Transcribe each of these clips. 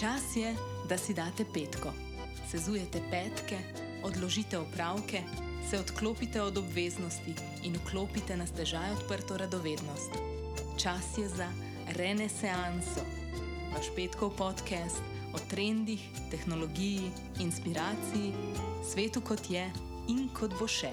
Čas je, da si date petko. Sezujete petke, odložite opravke, se odklopite od obveznosti in vklopite na stežaj odprto radovednost. Čas je za renesanso. Vaš petkov podcast o trendih, tehnologiji, inspiraciji, svetu kot je in kot bo še.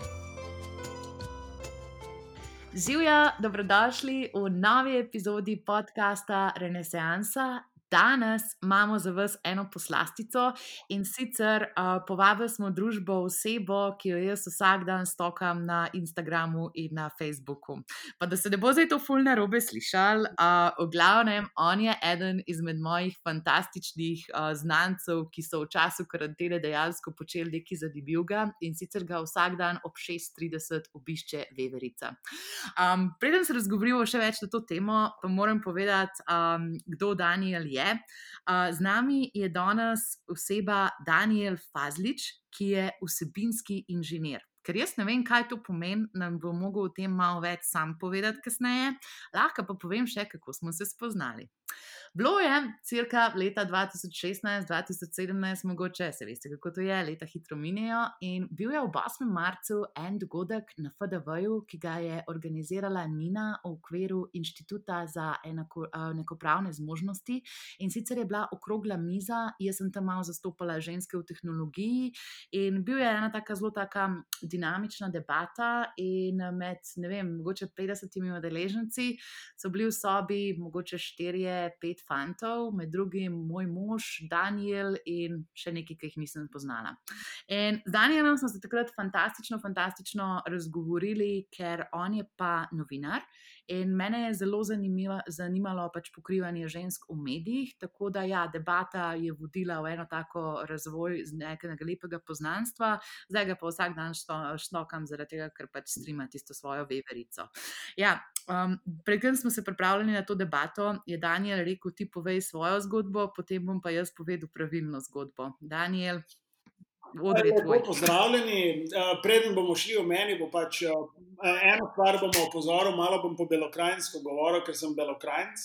Živijo, dobrodošli v novi epizodi podcasta Renesansa. Danes imamo za vas eno poslastico in sicer uh, povabili smo družbo osebo, ki jo jaz vsak dan stokam na Instagramu in na Facebooku. Pa da se ne bo zdaj to fulno robe slišal, uh, v glavnem, on je eden izmed mojih fantastičnih uh, znancev, ki so v času karantene dejansko počeli nekaj zadivjega in sicer ga vsak dan ob 6:30 obišče Veverica. Um, preden se razgovorimo še več na to temo, pa moram povedati, um, kdo Daniel je. Uh, z nami je danes oseba Daniel Fazlič, ki je vsebinski inženir. Ker jaz ne vem, kaj to pomeni, nam bo mogel o tem malo več sam povedati kasneje, lahko pa povem še, kako smo se spoznali. Bilo je cirka leta 2016-2017, mogoče se veste, kako to je, leta hitro minejo. In bil je ob 8. marcu en dogodek na FDV-ju, ki ga je organizirala Nina v okviru Inštituta za enako, enakopravne zmožnosti. In sicer je bila okrogla miza, jaz sem tam malo zastopala ženske v tehnologiji. In bil je ena tako zelo taka dinamična debata. In med, ne vem, mogoče 50 udeleženci so bili v sobi, mogoče 4-5 fantov, med drugim moj mož Daniel in še nekaj, ki jih nisem poznala. In z Danielom smo se takrat fantastično, fantastično razgovorili, ker on je pa novinar. In mene je zelo zanimalo pač pokrivanje žensk v medijih, tako da ja, debata je vodila v eno tako razvoj z nekega lepega poznanstva, zdaj ga pa vsak dan šnokam, zaradi tega, ker pač strima tisto svojo veverico. Ja, um, Predtem smo se pripravljali na to debato, je Daniel rekel: Ti povej svojo zgodbo, potem bom pa jaz povedal pravilno zgodbo. Daniel, Lepo pozdravljeni. Preden bomo šli v meni, bo pač eno stvar bomo opozorili, malo bom po belokrajinsko govoril, ker sem belokrajinc.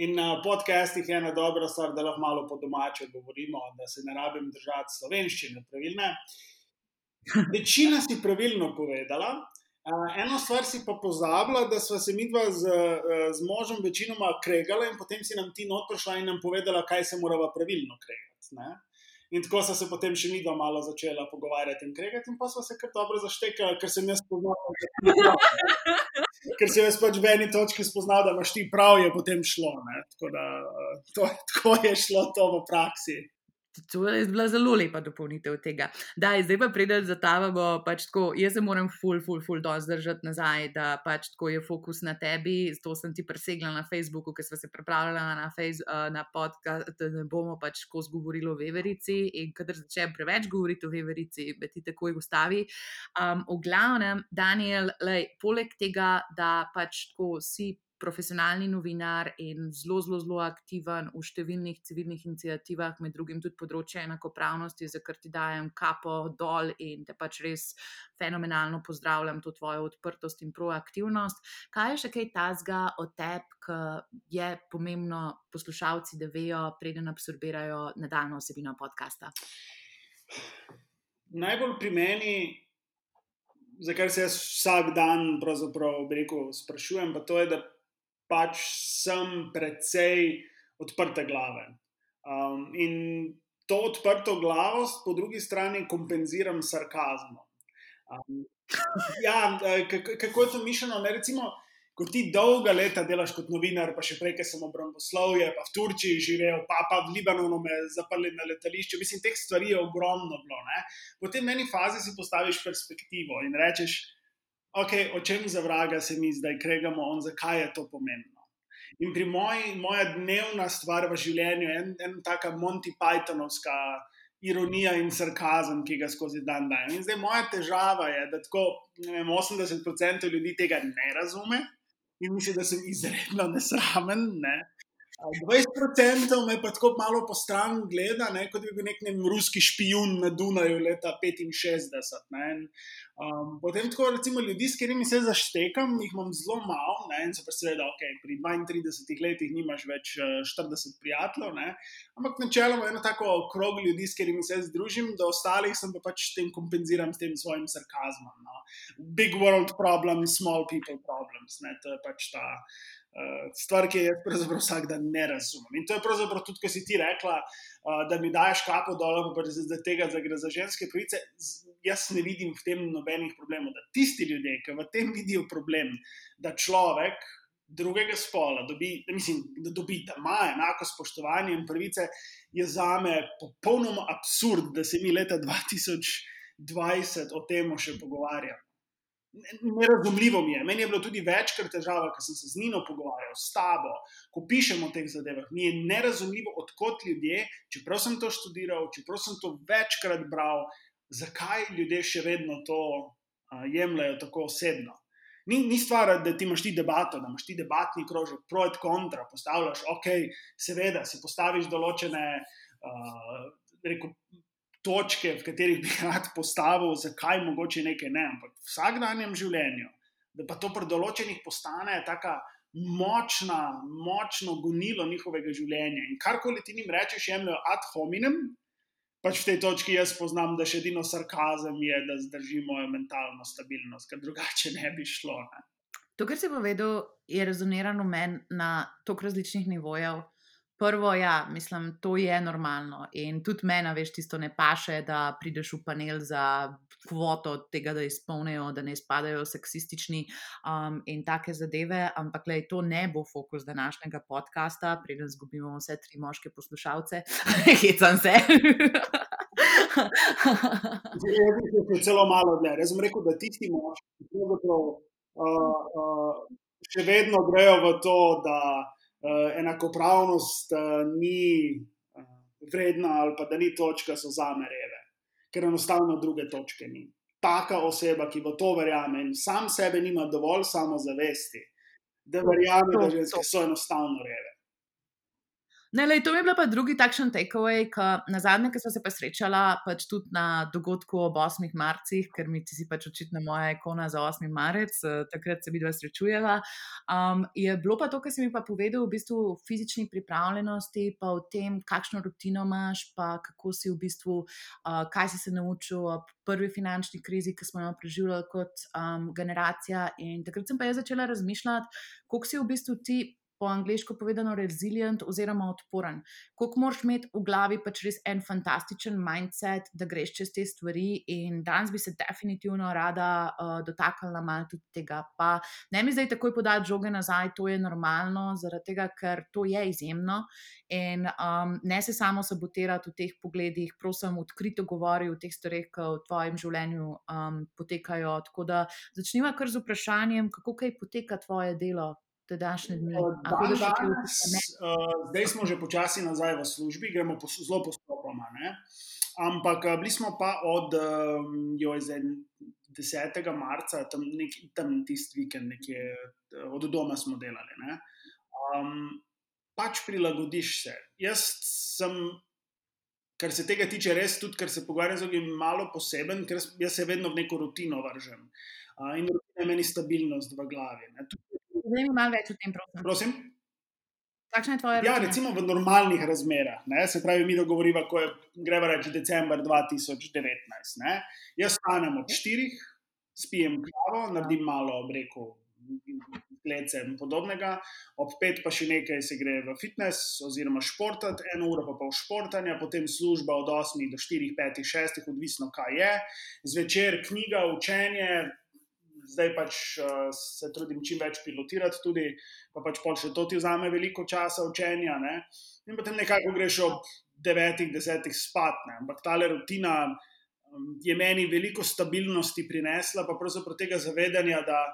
In na podcastih je ena dobra stvar, da lahko malo po domače govorimo, da se ne rabim držati slovenščine pravilne. Večina si pravilno povedala. Eno stvar si pa pozabila, da smo se mi dva z, z možem večinoma kregali in potem si nam ti not prišla in nam povedala, kaj se moramo pravilno kregati. In tako so se potem še mi dva malo začela pogovarjati in kregati, in pa smo se kar dobro zaštekali, ker sem jaz spoznal, da, ker sem jaz pač v eni točki spoznal, da imaš ti prav, je potem šlo. Tako, da, to, tako je šlo to v praksi. To je bila zelo lepa dopolnitev tega. Da, zdaj pa pridem za ta, bo pač tako. Jaz se moram ful, ful, ful, dozdržati nazaj, da pač tako je fokus na tebi. To sem ti presegla na Facebooku, ker smo se pripravljali na, na podcast, da ne bomo pač tako zgovorili o Veverici. In kadar začnem preveč govoriti o Veverici, me ti takoj ustavi. Um, v glavnem, Daniel, lej, poleg tega, da pač tako si profesionalni novinar in zelo, zelo, zelo aktiven v številnih civilnih inicijativah, med drugim tudi področje enakopravnosti, za kar ti dajem kapo dol in te pač res fenomenalno pozdravljam to tvojo odprtost in proaktivnost. Kaj je še kaj tazga o tebi, ki je pomembno poslušalci, da vejo, preden absorbirajo nadaljno osebino podcasta? Najbolj pri meni. Za kar se jaz vsak dan rekel, sprašujem, pa to je, da pač sem precej odprte glave. Um, in to odprto glavost, po drugi strani, kompenziram s sarkazmom. Um, ja, kako je to mišljeno? Ne, recimo, ko ti dolga leta delaš kot novinar, pa še prej, ki sem obramboslovje, pa v Turčiji živel, pa, pa v Libanonu me zaprli na letališču. Mislim, teh stvari je ogromno bilo. Ne? Potem v eni fazi si postaviš perspektivo in rečeš, okay, o čem za vraga se mi zdaj kregamo, on, zakaj je to pomembno. In pri moji, moja dnevna stvar v življenju je en, en taka Monty Pythonovska ironija in sarkazem, ki ga skozi dan dajem. In zdaj moja težava je, da tako vem, 80% ljudi tega ne razume in misli, da sem izredno nesramen. Ne? 20% me pa tako malo po stran gleda, ne, kot bi bil nek ne, ruski špijun na Dunaju leta 65. Ne, um, potem tako, recimo, ljudi, s katerimi se zaštekam, jih imam zelo malo, ne, in se pa seveda, ok, pri 32 letih nimaš več 40 eh, prijateljev, ne, ampak načeloma eno tako krog ljudi, s katerimi se združim, do ostalih sem pa pač tem kompenziram s tem svojim sarkazmom. No. Big world problem, small people problems, ne, to je pač ta. Uh, stvar, ki jo pravzaprav vsak dan ne razumem. In to je pravzaprav tudi, ko si ti rekla, uh, da mi daš kapo dol, da tega, da gre za ženske pravice. Jaz ne vidim v tem nobenih problemov. Da tisti ljudje, ki v tem vidijo problem, da človek drugega spola dobi, da, mislim, da dobi, da ima enako spoštovanje in pravice, je za me popolnoma absurd, da se mi leta 2020 o tem še pogovarjamo. Nerazumljivo mi je. Meni je bilo tudi večkrat težava, ker sem se z Nino pogovarjal, s tabo, ko pišemo o teh zadevah. Mi je nerazumljivo, odkot ljudje, čeprav sem to študiral, čeprav sem to večkrat bral, zakaj ljudje še vedno to uh, jemljajo tako osebno. Ni, ni stvar, da ti imaš ti debato, da imaš ti debatni krožek, pro et kontra, postavljaš, ok, seveda, si postaviš določene. Uh, rekel, točke, v katerih bi rad postavil, zakaj mogoče nekaj ne. Ampak v vsakdanjem življenju, da pa to pri določenih postane tako močna, močno gonilo njihovega življenja. In karkoli ti jim rečeš, jemljajo ad hominem, pač v tej točki jaz poznam, da še edino sarkazem je, da zdržimo mentalno stabilnost, ker drugače ne bi šlo. Ne. To, kar si povedal, je rezonirano meni na toliko različnih nivojev. Prvo, ja, mislim, to je normalno. In tudi meni, veš, tisto ne paše, da prideš v panel za kvoto tega, da izpolnijo, da ne spadajo seksistični um, in take zadeve. Ampak, le, to ne bo fokus današnjega podcasta, preden izgubimo vse tri moške poslušalce. Hecam se. Zelo malo dlje. Jaz sem rekel, da tisti moški, ki uh, uh, še vedno grejo v to, da enakopravnost uh, ni uh, vredna ali pa da ni točka so za me reve, ker enostavno druge točke ni. Taka oseba, ki v to verjame in sam sebe nima dovolj samozavesti, da verjame, da ženske so enostavno reve. Ne, lej, to je bil pa drugi takšen takeaway, ki na zadnje, ki smo se pa srečala, pač tudi na dogodku ob 8. marcih, ker mi ti si pač očitno moja ikona za 8. marec, eh, takrat se bi dva srečujela. Um, je bilo pa to, kar si mi pa povedal, v bistvu o fizični pripravljenosti, pa o tem, kakšno rutino imaš, pa kako si v bistvu, uh, kaj si se naučil ob prvi finančni krizi, ki smo jo preživljali kot um, generacija. In takrat sem pa jaz začela razmišljati, koliko si v bistvu ti po angliško povedano, resilient oziroma odporen. Kako moraš imeti v glavi pač res en fantastičen mindset, da greš čez te stvari. In danes bi se definitivno rada uh, dotaknila malo tudi tega. Pa ne mi zdaj takoj podati žoge nazaj, to je normalno, zaradi tega, ker to je izjemno. In um, ne se samo sabotirati v teh pogledih, prosim, odkrito govori o teh stvareh, ki v tvojem življenju um, potekajo. Tako da začniva kar z vprašanjem, kako kaj poteka tvoje delo današnje dni? Dan, danes, uh, zdaj smo že počasi nazaj v službi, gremo po, zelo postopoma. Ne? Ampak bili smo pa od um, jo, 10. marca, tam, nek, tam tisti vikend, nekje, od doma smo delali. Um, pač prilagodiš se. Jaz sem, kar se tega tiče, res tudi, ker se pogovarjam z drugim, malo poseben, ker jaz se vedno v neko rutino vržem. Uh, in rutina je meni stabilnost v glavi. Tudi Zdaj mi malo več o tem, prosim. prosim? Kakšna je tvoja ja, recimo v normalnih razmerah, ne? se pravi, mi dogovorimo, ko je greva reči decembr 2019. Ne? Jaz stanem ob štirih, spijem kavo, naredim malo obreko, lece in podobnega, ob pet pa še nekaj se gre v fitness oziroma športat, eno uro pa pol športanja, potem služba od 8 do 4, 5, 6, odvisno kaj je, zvečer knjiga, učenje, zdaj pač uh, se trudim čim več pilotirati, tudi pa pač še to ti vzame veliko časa učenja. Ne? In potem nekako greš ob devetih, desetih spat. Ne? Ampak ta rutina um, je meni veliko stabilnosti prinesla, pa pravzaprav tega zavedanja, da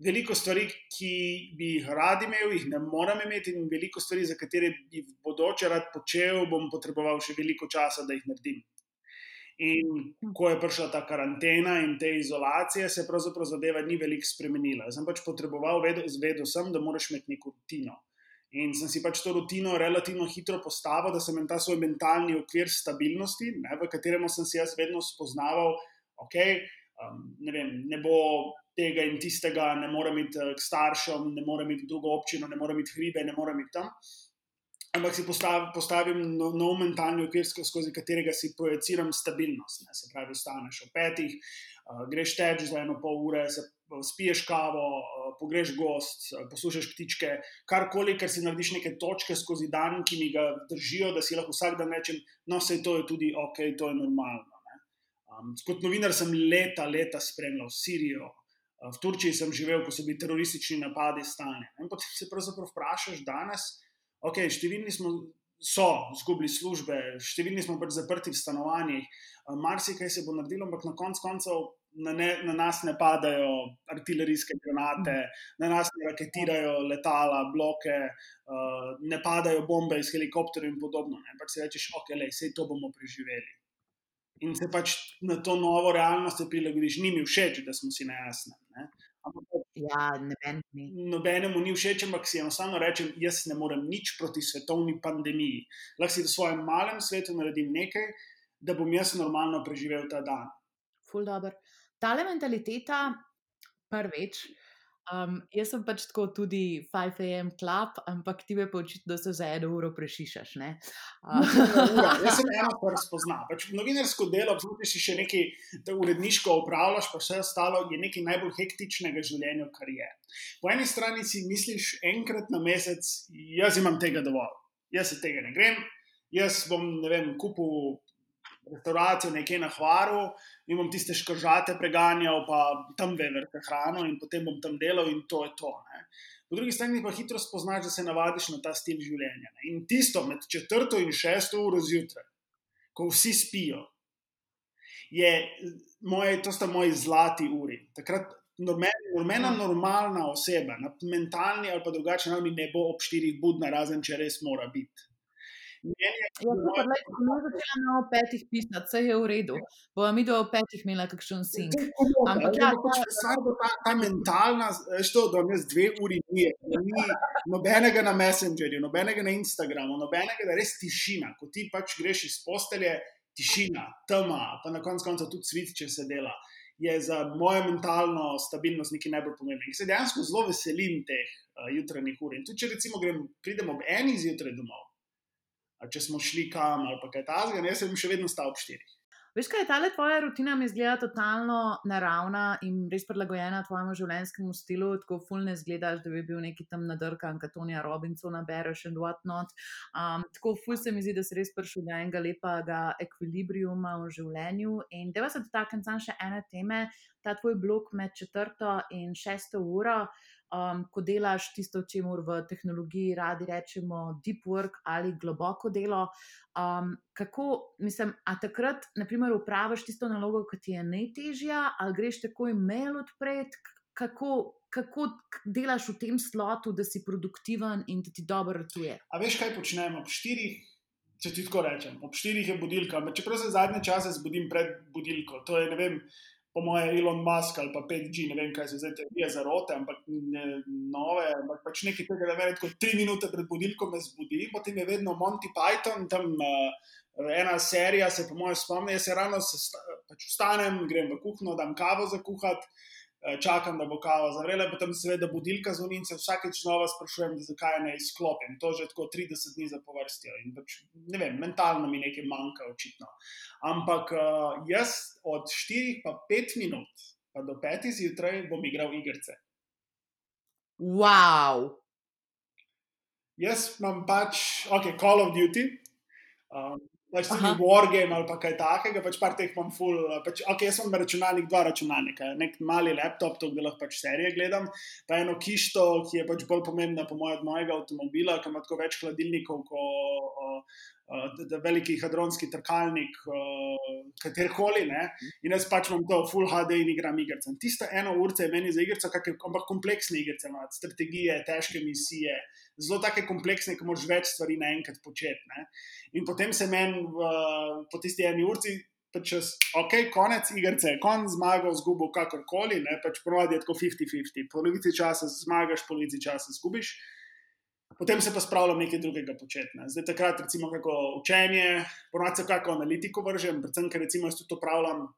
veliko stvari, ki bi jih rad imel, jih ne morem imeti, in veliko stvari, za katere bi v bodoče rad počel, bom potreboval še veliko časa, da jih naredim. In ko je prišla ta karantena in te izolacije, se pravzaprav zadeva ni veliko spremenila. Jaz sem pač potreboval, vedel, vedel sem, da moraš imeti neko rutino. In sem si pač to rutino relativno hitro postavil, da sem imel ta svoj mentalni okvir stabilnosti, ne, v katerem sem si jaz vedno spoznaval, da okay, um, ne, ne bo tega in tistega, ne morem iti k staršem, ne morem iti v drugo občino, ne morem iti hribe, ne morem iti tam. Ampak si postavim, postavim nov, nov mentalni okvir, skozi katerega si projiciram stabilnost. Ne. Se pravi, ostaneš ob petih, uh, greš teč za eno pol ure, se spiješ kavo, uh, pogreš gost, uh, poslušaš ptičke, karkoli, ker si narediš neke točke skozi dan, ki mi ga držijo, da si lahko vsak dan rečem, no, vse to je tudi ok, to je normalno. Um, kot novinar sem leta, leta spremljal Sirijo. V Turčiji sem živel, ko so bili teroristični napadi stane. In potem se pravzaprav vprašaš danes, ok, številni smo. So izgubili službe, številni smo pač zaprti v stanovanjih, marsikaj se bo naredilo, ampak na koncu koncev na, ne, na nas ne padajo artilerijske granate, na nas ne raketirajo letala, bloke, uh, ne padajo bombe iz helikopterjev in podobno. Ne. Pač si rečeš, ok, le, vse to bomo preživeli. In se pač na to novo realnost prilagodiš, ni mi všeč, da smo si nejasni. Ne. Ja, noben nobenemu ni všeč, ampak si enostavno rečem, jaz ne morem nič proti svetovni pandemiji. Lahko si v svojem malem svetu naredim nekaj, da bom jaz normalno preživel ta dan. Ful dobro. Tale mentaliteta, prvič, Um, jaz sem pač tako tudi 5am klub, ampak ti me pa očitno, da se za eno uro prešišaš. Uh. jaz sem eno stvar spoznal. Pač novinarsko delo, tudi si še nekaj uredniško upravljaš, pa vse ostalo je nekaj najbolj hektičnega življenja, kar je. Po eni strani si misliš enkrat na mesec, jaz imam tega dovolj, jaz se tega ne grem, jaz bom, ne vem, kupil restauracijo nekje na Hvaru in bom tiste škržate preganjal, pa tam veverke hrano in potem bom tam delal in to je to. Ne. Po drugi strani pa hitro spoznaš, da se navadiš na ta stil življenja. Ne. In tisto med četrto in šesto uro zjutraj, ko vsi spijo, je moje, to sta moji zlati uri. Takrat Normena normalna oseba, na mentalni ali pa drugačen način, ne bo ob štirih budna, razen če res mora biti. Ja, Lahko začnemo o petih pisati, vse je v redu. Bomo mi do petih imeli kakšen sing. Ampak ja, pač ta, ta mentalna, što, da imaš dve uri dnije, ni nobenega na Messengerju, nobenega na Instagramu, nobenega, da je res tišina. Ko ti pač greš iz postelje, tišina, tema, pa na koncu konca tudi svet, če se dela. Je za mojo mentalno stabilnost nekaj najbolj pomembnega. Se dejansko zelo veselim teh uh, jutranjih ur. In tudi, če recimo grem, pridem ob eni zjutraj domov, če smo šli kam ali kaj takega, jaz sem še vedno stal ob štirih. Veš, kaj ta tvoja rutina, mi zgleda totalno naravna in res prilagojena tvojemu življenjskemu stilu. Tako fulne zgledaš, da bi bil neki tam nadrkan, kot Tonija Robinsona, bereš in whatnot. Um, tako ful se mi zdi, da si res prišel do enega lepega ekvilibriuma v življenju. In da se dotaknem samo še ene teme, ta tvoj blok med četrto in šesto uro um, ko delaš tisto, čemu v tehnologiji radi rečemo deep work ali globoko delo. Um, kako, mislim, a takrat, naprimer, upraviš tisto nalogo, ki ti je najtežja, ali greš takoj mail odpreti, kako, kako delaš v tem slotu, da si produktiven in da ti dobro rtuje. A veš, kaj počnemo ob štirih? Če ti tako rečem, ob štirih je budilka, čeprav se zadnje čase zbudim pred budilko. To je, ne vem, po mojem, Elon Musk ali pa 5G, ne vem, kaj se zdaj teorije za rote, ampak ne, nove, ampak pač nekaj tega, da me lahko tri minute pred budilkom zbudi, potem je vedno Monty Python, tam uh, ena serija se po mojem spomni, jaz se rano pač vstanem, grem v kuhno, dam kavo za kuhati. Eh, čakam, da bo kava zavrela, potem seveda budilka zvoni in se vsakeč znova sprašujem, zakaj ne izklopim. To že tako 30 dni zapovrstijo in pač, ne vem, mentalno mi nekaj manjka, očitno. Ampak uh, jaz od 4 pa 5 minut, pa do 5 zjutraj bom igral igrice. Wow! Jaz imam pač, ok, Call of Duty. Um, pač tudi Wargame ali kaj takega, pač par teh imam full. Pač, ok, jaz imam računalnik, dva računalnika, nek mali laptop, to da lahko pač serije gledam, pa eno kišto, ki je pač bolj pomembna po mojem od mojega avtomobila, ki ima tako več hladilnikov kot uh, veliki hadronski trkalnik, uh, katerkoli. In jaz pač imam to full HD in igram igrice. Tista ena urca je meni za igrice, ampak kompleksne igrice, strategije, težke misije zelo tako kompleksne, ki moraš več stvari naenkrat početi. Ne? In potem se meni po tisti eni urci. Pač čez, ok, konec igrice, konc zmagal, zgubil, kakorkoli, ne, pač provadi je tako 50-50, polovici časa zmagaš, polovici časa zgubiš. Potem se pa spravljam nekaj drugega početi. Ne. Zdaj, takrat, recimo, kako učenje, ponovadi kako analitiko vržem, predvsem, ker recimo jaz tudi upravljam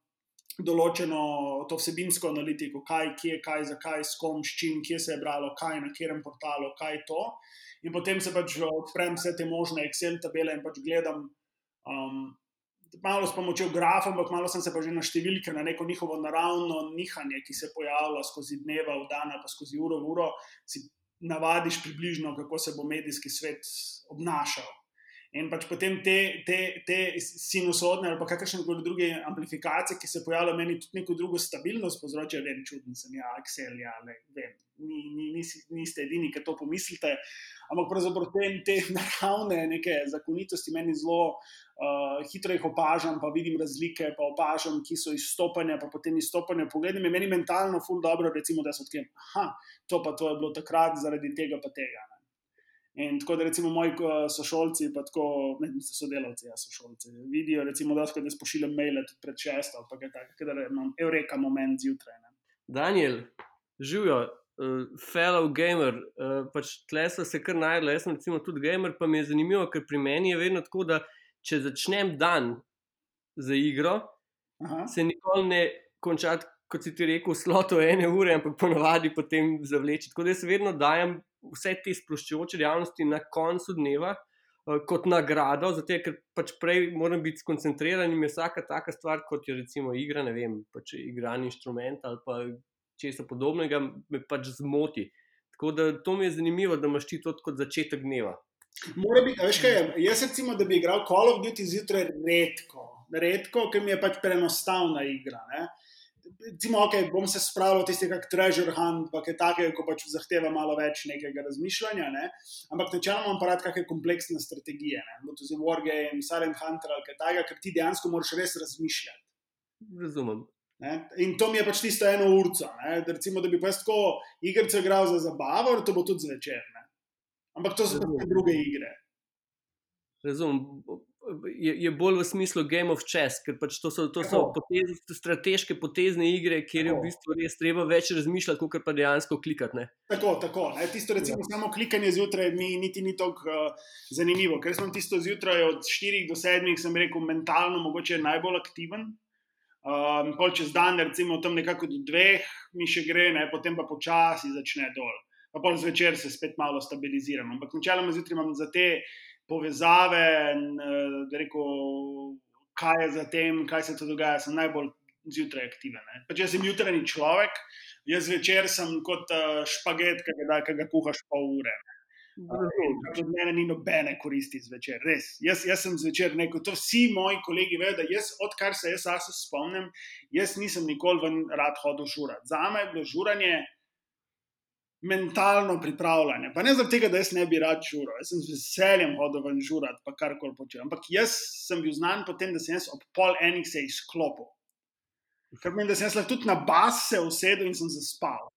določeno to vsebinsko analitiko, kaj, kje, kaj, zakaj, s kom, s čim, kje se je bralo, kaj na katerem portalu, kaj to. In potem se pač odprem vse te možne Excel tabele in pač gledam. Um, Malo s pomočjo grafa, ampak malo sem se pa že na številke, na neko njihovo naravno nihanje, ki se pojavlja skozi dneva, v dan, pa skozi uro v uro, si navadiš približno, kako se bo medijski svet obnašal. In pač potem te, te, te sinusodne ali kakršne koli druge amplifikacije, ki se pojavljajo, meni tudi neko drugo stabilnost povzročajo, vem, čudno sem, ja, Excel, ja, le, vem, ni, ni, nisi, niste edini, ki to pomislite. Ampak pravzaprav te, te naravne neke zakonitosti meni zelo uh, hitro jih opažam, pa vidim razlike, pa opažam, ki so izstopanja, pa potem izstopanja. Pogledaj, meni mentalno, ful dobro, recimo, da so odkrijem, ah, to pa to je bilo takrat zaradi tega pa tega. In tako da, recimo, moji sošolci, pa tako, ne vem, sodelavci, ja, sošolci, vidijo, recimo, da se pošiljam maile tudi pred šesto, pa kaj takega, da imam eureka moment zjutraj. Ne. Daniel, živijo, uh, fellow gamer, uh, pač tle so se kar najdel, jaz sem recimo tudi gamer, pa mi je zanimivo, ker pri meni je vedno tako, da če začnem dan za igro, Aha. se nikoli ne končati, kot si ti rekel, sloto ene ure, ampak ponovadi potem zavleči. Tako da jaz vedno dajem vse te sproščujoče dejavnosti na koncu dneva. Eh, kot nagrado, zato ker pač prej moram biti skoncentriran in je vsaka taka stvar, kot je recimo igra, ne vem, pač igrani inštrument ali pa česa podobnega, me pač zmoti. Tako da to mi je zanimivo, da imaš ti to kot začetek dneva. Mora biti, veš kaj. Jaz recimo, da bi igral Call of Duty zjutraj redko, redko, ker mi je pač preenostavna igra. Ne? Recimo, okay, bom se spravil tisti, kak treasure hunt, pa je tako, ko pač zahteva malo več nekega razmišljanja. Ne? Ampak načeloma imam parat kakšne kompleksne strategije, kot so Wargame, Silent Hunter ali kaj takega, ker ti dejansko moraš res razmišljati. Razumem. Ne? In to mi je pač tisto eno urco. Recimo, da bi pa jaz tako igrice igral za zabavo, to bo tudi zvečer. Ne? Ampak to so tudi druge igre. Razumem je, je bolj v smislu Game of Chess, ker pač to so, to so potez, strateške potezne igre, kjer je v bistvu res treba več razmišljati, kot pa dejansko klikati. Ne? Tako, tako. Ne? Tisto, recimo, ja. samo klikanje zjutraj mi niti ni tako uh, zanimivo, ker sem tisto zjutraj od 4 do 7, sem rekel, mentalno mogoče najbolj aktiven. Um, pol čez dan, recimo tam nekako do dveh, mi še gre, ne? potem pa počasi začne dol. Pa pol zvečer se spet malo stabiliziram. Ampak načeloma zjutraj imam za te povezave, da reko, kaj je za tem, kaj se to dogaja, sem najbolj zjutraj aktiven. Pač jaz sem jutranji človek, jaz večer sem kot uh, špaget, ki ga, ga kuhaš pol ure. Od mene ni nobene koristi zvečer, res. Jaz, jaz sem zvečer rekel, to vsi moji kolegi vedo, da jaz, odkar se jaz se spomnim, jaz nisem nikoli ven rad hodil žurati. Za me je bilo žuranje mentalno pripravljanje. Pa ne zaradi tega, da jaz ne bi rad žural, jaz sem z veseljem hodil ven žurat, pa kar koli počel. Ampak jaz sem bil znan po tem, da sem jaz ob pol enih se izklopil. Ker menim, da sem jaz lahko tudi na bas se usedel in sem zaspal.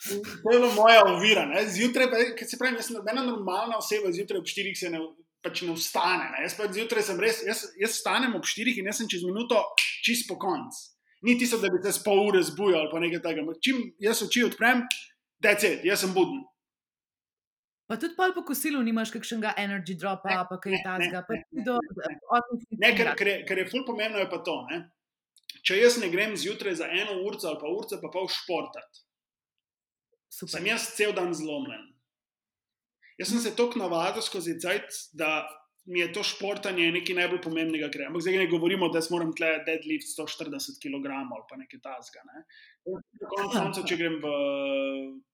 To je bilo moja ovira. Zjutraj, ker se pravi, jaz sem ena normalna oseba, zjutraj ob štirih se ne, pač ne vstane. Ne? Jaz pa zjutraj sem res, jaz, jaz vstanem ob štirih in jaz sem čez minuto čist po koncu ni tisto, da bi se pol ure zbujal ali nekaj takega. Čim jaz oči odprem, je jaz sem buden. Pa tudi pol po kosilu nimaš kakšnega energy dropa, ne, pa kaj takega. Ne, ker, ker, ker je ful pomembno je pa to. Ne? Če jaz ne grem zjutraj za eno uro ali pa uro, pa pol športati, sem jaz cel dan zlomljen. Jaz sem se tako navadil skozi cajt, da mi je to športanje nekaj najbolj pomembnega, je. Ampak zdaj ne govorimo, da moram tle deadlift 140 kg ali pa nekaj tasga. Ne. Na koncu, če grem v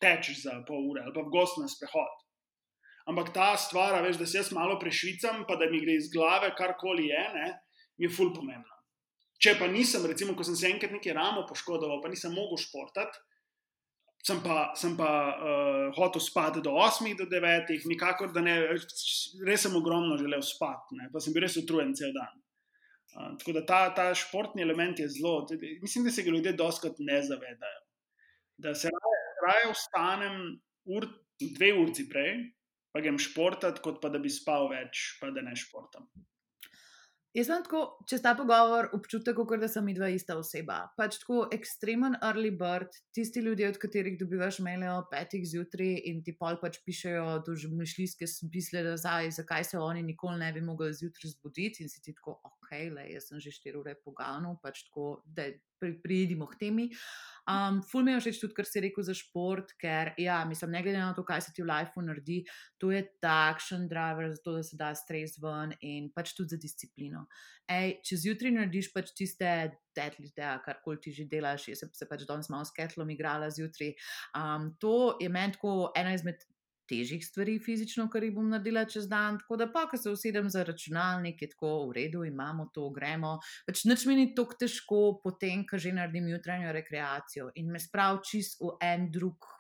teč za pol ure ali pa v gost na sprehod. Ampak ta stvar, veš, da se jaz malo prešvicam, pa da mi gre iz glave karkoli je, ne, mi je ful pomembno. Če pa nisem, recimo, ko sem se enkrat nekaj ramo poškodoval, pa nisem mogel športati, sem pa, sem pa uh, hotel spati do 8, do 9, nikakor da ne, res sem ogromno želel spati, ne, pa sem bil res utrujen cel dan. Uh, tako da ta, ta športni element je zelo, mislim, da se ga ljudje doskrat ne zavedajo. Da se raje, raje vstanem ur, dve urci prej, pa grem športati, kot pa da bi spal več, pa da ne športam. Jaz sem tako, čez ta pogovor, občutek, kot da sem dva ista oseba. Pač tako ekstremen early bird, tisti ljudje, od katerih dobivaš maile o petih zjutraj in ti pol pač pišejo dožmišljske smisle nazaj, zakaj se oni nikoli ne bi mogli zjutraj zbuditi in si ti tako, ok, le, jaz sem že štiri ure pogano, pač tako, da pridimo k temi. Um, ful mi je všeč tudi, kar si rekel za šport, ker, ja, mislim, ne glede na to, kaj se ti v lifeu naredi, to je takšen driver za to, da se da stres ven in pač tudi za disciplino. Ej, če zjutraj narediš pač tiste deadlifte, kar koli ti že delaš, jaz se, se pač danes malo s ketlom igrala zjutraj. Um, to je meni tako ena izmed težjih stvari fizično, kar jih bom naredila čez dan. Tako da pa, ko se usedem za računalnik, je tako v redu, imamo to, gremo. Pač nič mi ni tako težko, potem, ko že naredim jutranjo rekreacijo in me sprav čist v en drug.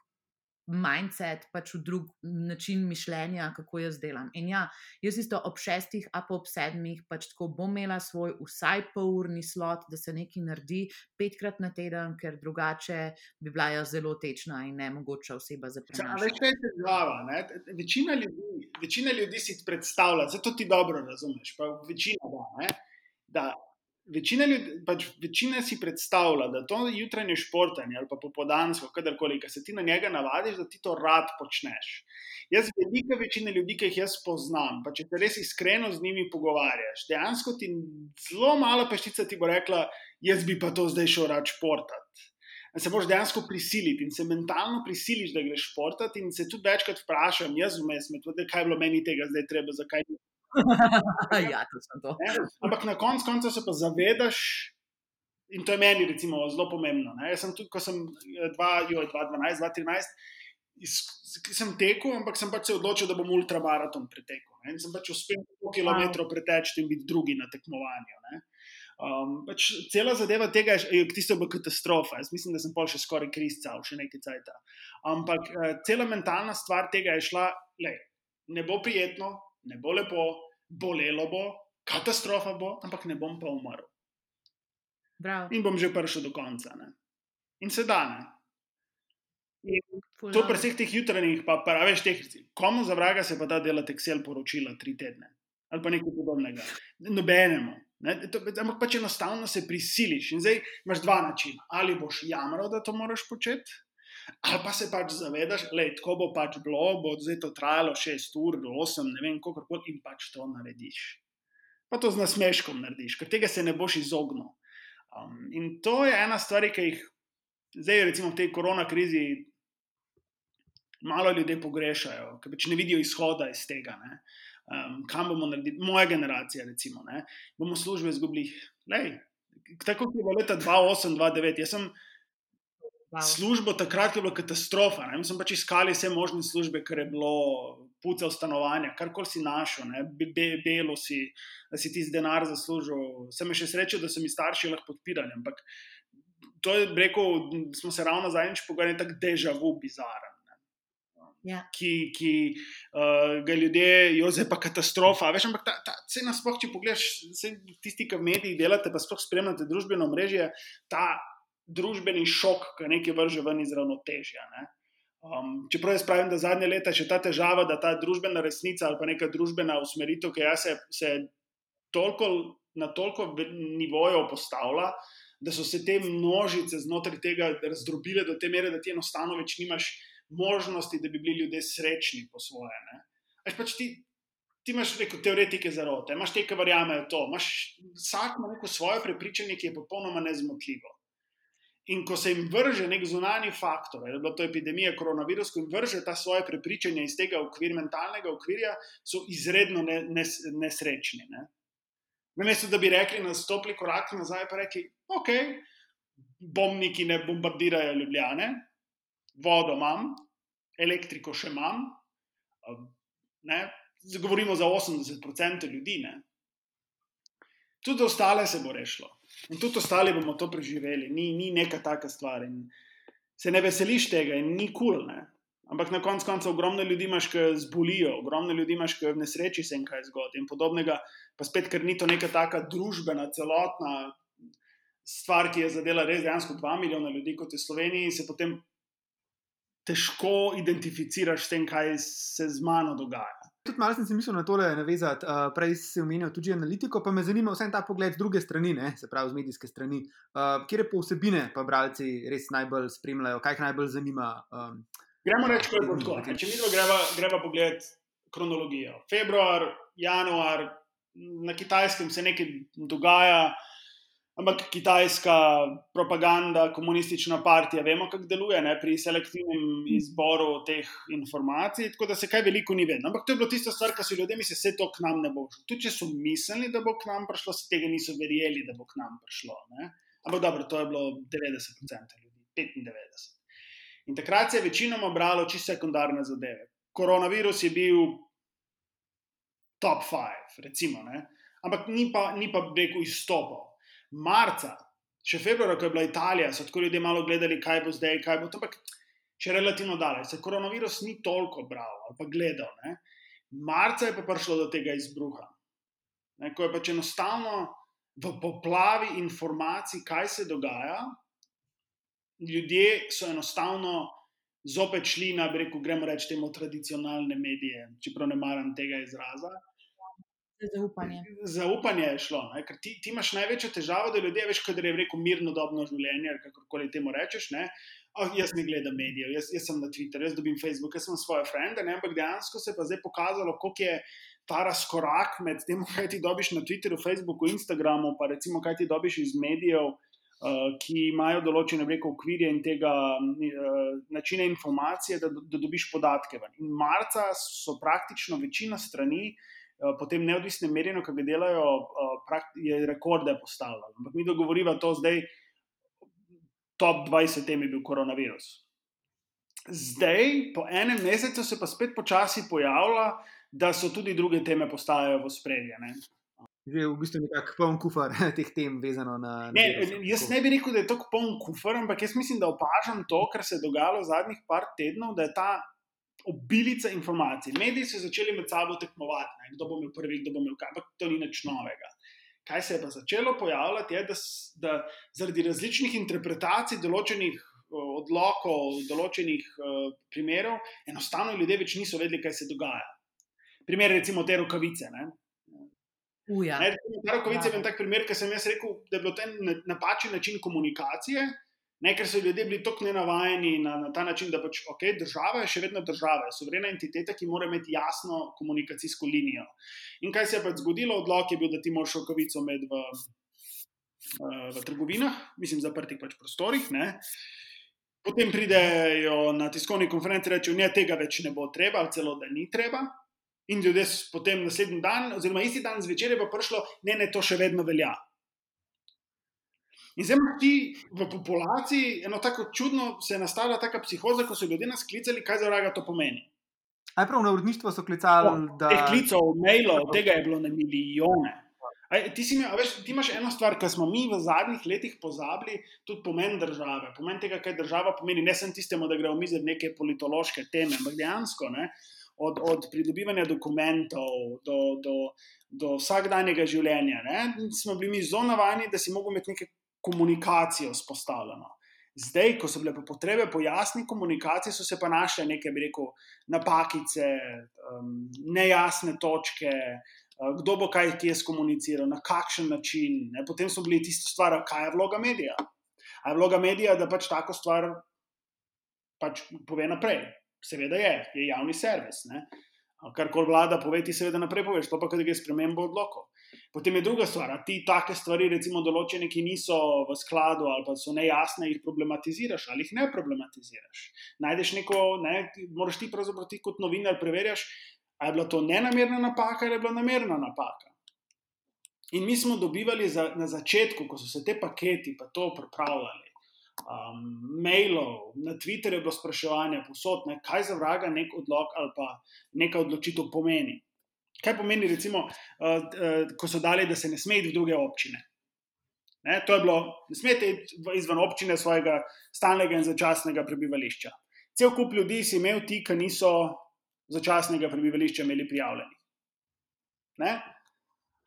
Mindset, pač v drug način mišljenja, kako jaz delam. In ja, jaz isto ob šestih, a pa ob sedmih, pač tako bom imela svoj vsaj pol urni slot, da se nekaj naredi petkrat na teden, ker drugače bi bila jaz zelo tečna in ne mogoča oseba za prenašanje. Veš, kaj je težava? Večina ljudi, večina ljudi si predstavlja, zato ti dobro razumeš, pa večina da. Ne? da Večina, ljudi, pač večina si predstavlja, da to jutranje športanje ali pa popodansko, kadarkoli, ki se ti na njega navadiš, da ti to rad počneš. Jaz, velika večina ljudi, ki jih jaz poznam, pa če te res iskreno z njimi pogovarjaš, dejansko ti zelo malo peščica ti bo rekla, jaz bi pa to zdaj šel rad športati. Se moraš dejansko prisiliti in se mentalno prisiliš, da greš športati, in se tudi večkrat vprašam, jaz vmes, kaj je bilo meni tega zdaj treba, zakaj ni ja, to sem to. Ne? Ampak na koncu konca se pa zavedaš, in to je meni recimo, zelo pomembno. Ne? Jaz sem tudi, ko sem 2012-2013. Sem tekel, ampak sem pač se odločil, da bom ultramaraton pretekel. Ne? In sem pač uspel 100 km preteči in biti drugi na tekmovanju. Um, pač cela zadeva tega je, tisto bo katastrofa. Jaz mislim, da sem pol še skoraj kristal, še nekaj cajt. Ampak uh, cela mentalna stvar tega je šla, le, ne bo prijetno, ne bo lepo, bolelo bo, katastrofa bo, ampak ne bom pa umrl. Bravo. In bom že prišel do konca. Ne? In se da ne. To pri vseh teh jutranjih, pa praviš, teh, komu za vraga se pa da delati Excel poročila tri tedne ali pa nekaj podobnega. Nobenemu. Ne? To, ampak pač enostavno se prisiliš. In zdaj imaš dva načina. Ali boš jamral, da to moraš početi, ali pa se pač zavedaš, da tako bo pač bilo, bo zdaj to trajalo 6 ur, 8, ne vem, kako koli in pač to narediš. Pa to z nasmeškom narediš, ker tega se ne boš izognil. Um, in to je ena stvar, ki jih zdaj, recimo v tej korona krizi, malo ljudi pogrešajo, ker pač ne vidijo izhoda iz tega. Ne? Um, kam bomo naredili, moja generacija, recimo, ne? bomo službe izgubili. Lej, tako je bilo leta 2008-2009. Jaz sem. Službo takrat, je bila katastrofa. Ne? Mi smo pač iskali vse možne službe, ker je bilo puca v stanovanja, karkoli si našel, be, belo si, da si ti z denar zaslužil. Sem še srečo, da so mi starši lahko podpirali. Ampak to je rekel, smo se ravno zadnjič pogovarjali, tako dežavu bizaren. Ja. Ki, ki uh, ga ljudje, jo zdaj pa katastrofa. Veš, ampak ta, ta, vse nasploh, če pogledaš, tisti, ki v medijih delate, pa sploh spremljate družbeno mrežje, ta družbeni šok, ki nekaj vrže ven iz ravnotežja. Um, čeprav jaz pravim, da zadnje leta je še ta težava, da ta družbena resnica ali pa neka družbena usmeritev, ki se, se toliko, na toliko nivojev postavlja, da so se te množice znotraj tega razdrobile do te mere, da ti enostavno več nimaš možnosti, da bi bili ljudje srečni po svoje. Pač ti, ti imaš neko teoretike zarote, imaš te, ki verjamejo to, imaš vsak ima neko svoje prepričanje, ki je popolnoma nezmotljivo. In ko se jim vrže nek zunani faktor, ali pa to je epidemija koronavirusa, ko jim vrže ta svoje prepričanje iz tega okvir, mentalnega okvirja, so izredno ne, nes, nesrečni. Ne? Namesto da bi rekli, da stopili korak nazaj, pa rekli, ok, bombniki ne bombardirajo ljubljene, vodo imam, elektriko še imam. Ne? Govorimo za 80% ljudi. Ne? Tudi ostale se bo rešilo. In tudi ostali bomo to preživeli, ni, ni neka taka stvar. In se ne veseliš tega in ni kul. Cool, Ampak na koncu konca ogromno ljudi imaš, ki zbolijo, ogromno ljudi imaš, ki v nesreči se jim kaj zgodi in podobnega. Pa spet, ker ni to neka taka družbena, celotna stvar, ki je zadela res dejansko 2 milijona ljudi, kot je Slovenija, in se potem težko identificiraš s tem, kaj se z mano dogaja. Tudi malo sem se mislil na tole navezati. Uh, prej si omenil tudi analitiko, pa me zanima vsem ta pogled z druge strani, ne? se pravi z medijske strani. Uh, kje po vsebine pa bralci res najbolj spremljajo, kaj jih najbolj zanima? Um, gremo reči, kako je tako. Če mi dva greva, greva pogled kronologijo. Februar, januar, na kitajskem se nekaj dogaja. Ampak kitajska propaganda, komunistična partija, vemo, kako deluje ne, pri selektivnem izboru teh informacij, tako da se kaj veliko ni vedno. Ampak to je bilo tisto stvar, kar so ljudje mislili, se to k nam ne bo šlo. Tudi če so mislili, da bo k nam prišlo, se tega niso verjeli, da bo k nam prišlo. Ne. Ampak dobro, to je bilo 90% ljudi, 95%. In takrat se je večinoma bralo čisto sekundarne zadeve. Koronavirus je bil top 5, recimo, ne. ampak ni pa, ni pa rekel izstopal marca, še februarja, ko je bila Italija, so tako ljudje malo gledali, kaj bo zdaj, kaj bo to. Ampak še relativno daleč, se koronavirus ni toliko bral ali pa gledal. Ne? Marca je pa prišlo do tega izbruha. Ne, ko je pač enostavno v poplavi informacij, kaj se dogaja, ljudje so enostavno zopet šli na, reku, gremo reči, temu tradicionalne medije, čeprav ne maram tega izraza. Zaupanje. Zaupanje je šlo, ne? ker ti, ti imaš največjo težavo, da ljudje veš, kaj je rekel mirno dobno življenje, ali kako koli temu rečeš. Ne? Oh, jaz ne gledam medijev, jaz, jaz sem na Twitterju, jaz dobim Facebook, jaz sem svoje frende, ne? ampak dejansko se je pa zdaj pokazalo, koliko je ta razkorak med tem, kaj ti dobiš na Twitterju, Facebooku, Instagramu, pa recimo kaj ti dobiš iz medijev. Uh, ki imajo določene reke, okvirje in tega uh, načina informacije, da, da dobiš podatke. In marca so praktično večina strani potem neodvisne merjenje, ki ga delajo, eh, je rekorde postavljalo. Ampak mi dogovoriva to zdaj, top 20 tem je bil koronavirus. Zdaj, po enem mesecu, se pa spet počasi pojavlja, da so tudi druge teme postajajo v spredje. Že v bistvu je nekako poln kufar teh tem, vezano na. Ne, jaz ne bi rekel, da je to poln kufar, ampak jaz mislim, da opažam to, kar se je dogajalo zadnjih par tednov, da je ta obilica informacij. Mediji so začeli med sabo tekmovati, ne? kdo bo imel prvi, kdo bo imel kaj, ampak to ni nič novega. Kaj se je pa začelo pojavljati, je, da, da zaradi različnih interpretacij določenih odlokov, določenih uh, primerov, enostavno ljudje več niso vedeli, kaj se dogaja. Primer, recimo, te rokavice. Ne? Uja. Ne, ta rokavica je en tak primer, ki sem jaz rekel, da je bil ten napačen način komunikacije. Ne, ker so ljudje bili tako nenavajeni na, na ta način, da pač, okay, država je še vedno država, suverena entiteta, ki mora imeti jasno komunikacijsko linijo. In kaj se je pač zgodilo? Odlog je bil, da ti moraš šokovico imeti v, v trgovinah, mislim, zaprtih pač prostorih. Ne. Potem pridejo na tiskovni konferenci in rečejo, da tega več ne bo treba, ali celo da ni treba. In ljudje potem naslednji dan, oziroma isti dan zvečer, je pa prišlo, ne, ne, to še vedno velja. In zdaj imaš ti v populaciji eno tako čudno, se je nastala ta psihoza, ko so ljudje nas klicali, kaj za vraga to pomeni. Najprej na urodništvo so klicali. Oh, da... Teh klicev, mailov, tega je bilo na milijone. Aj, ti, mi, veš, ti imaš eno stvar, ki smo mi v zadnjih letih pozabili, tudi pomen države. Pomen tega, kaj država pomeni, ne samo tistemu, da gre v mizer neke politološke teme, ampak dejansko. Ne, od, od pridobivanja dokumentov do, do, do vsakdanjega življenja. Ne, smo bili mi zelo navajeni, da si lahko imel nekaj komunikacijo vzpostavljeno. Zdaj, ko so bile potrebe po jasni komunikaciji, so se pa našle neke, bi rekel, napakice, um, nejasne točke, uh, kdo bo kaj kje skomuniciral, na kakšen način. Ne? Potem so bili tiste stvari, kaj je vloga medija. A je vloga medija, da pač tako stvar pač pove naprej. Seveda je, je javni servis. Kar koli vlada pove, ti seveda naprej poveš, to pa, kaj je spremembo odlokov. Potem je druga stvar, da ti take stvari, recimo, določene, ki niso v skladu ali pa so nejasne, jih problematiziraš ali jih ne problematiziraš. Najdeš neko, ne, moraš ti pravzaprav ti kot novinar preverjati, ali je bila to nenamerna napaka ali je bila namerna napaka. In mi smo dobivali za, na začetku, ko so se te paketi pa to pripravljali. Um, mailov, na Twitterju je bilo spraševanje, posod, ne, kaj za vraga nek odlog ali pa neka odločitev pomeni. Kaj pomeni, recimo, uh, uh, ko so dali, da se ne smete v druge občine? Ne, to je bilo, ne smete iti izven občine svojega stalnega in začasnega prebivališča. Cel kup ljudi si imel ti, ki niso začasnega prebivališča imeli prijavljeni. Ne?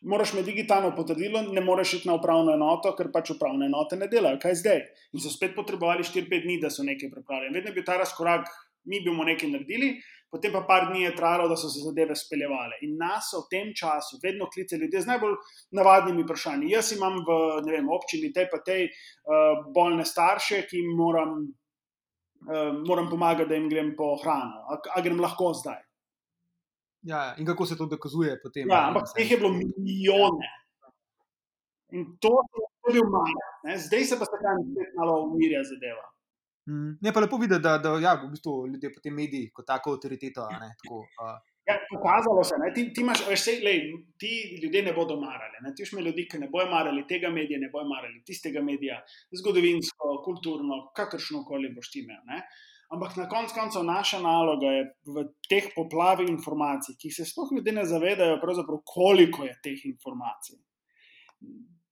Moraš imeti digitalno potrdilo, ne moreš iti na upravno enoto, ker pač upravne enote ne delajo. Kaj zdaj? In so spet potrebovali 4-5 dni, da so nekaj pripravili. Vedno je bil ta razkorak, mi bomo nekaj naredili, potem pa par dni je trajalo, da so se zadeve speljevale. In nas so v tem času vedno klicali ljudje z najbolj navadnimi vprašanji. Jaz imam v vem, občini te pa te uh, bolne starše, ki jim moram, uh, moram pomagati, da jim grem po hrano. A, a grem lahko zdaj? Ja, in kako se to dokazuje potem? Ja, ampak teh je bilo milijone. In to je v manj. Zdaj se pa se tam spet malo umirja zadeva. Mm. Je pa lepo videti, da, da ja, v bistvu ljudje potem mediji kot tako avtoriteto. Tako, uh. ja, pokazalo se je, ti, ti, ti ljudje ne bodo marali. Ne? Ti imaš ljudi, ki ne bojo marali tega medija, ne bojo marali tistega medija, zgodovinsko, kulturno, kakršno koli boš ti imel. Ne? Ampak na koncu koncev naša naloga je v teh poplavah informacij, ki se sploh ljudje ne zavedajo, koliko je teh informacij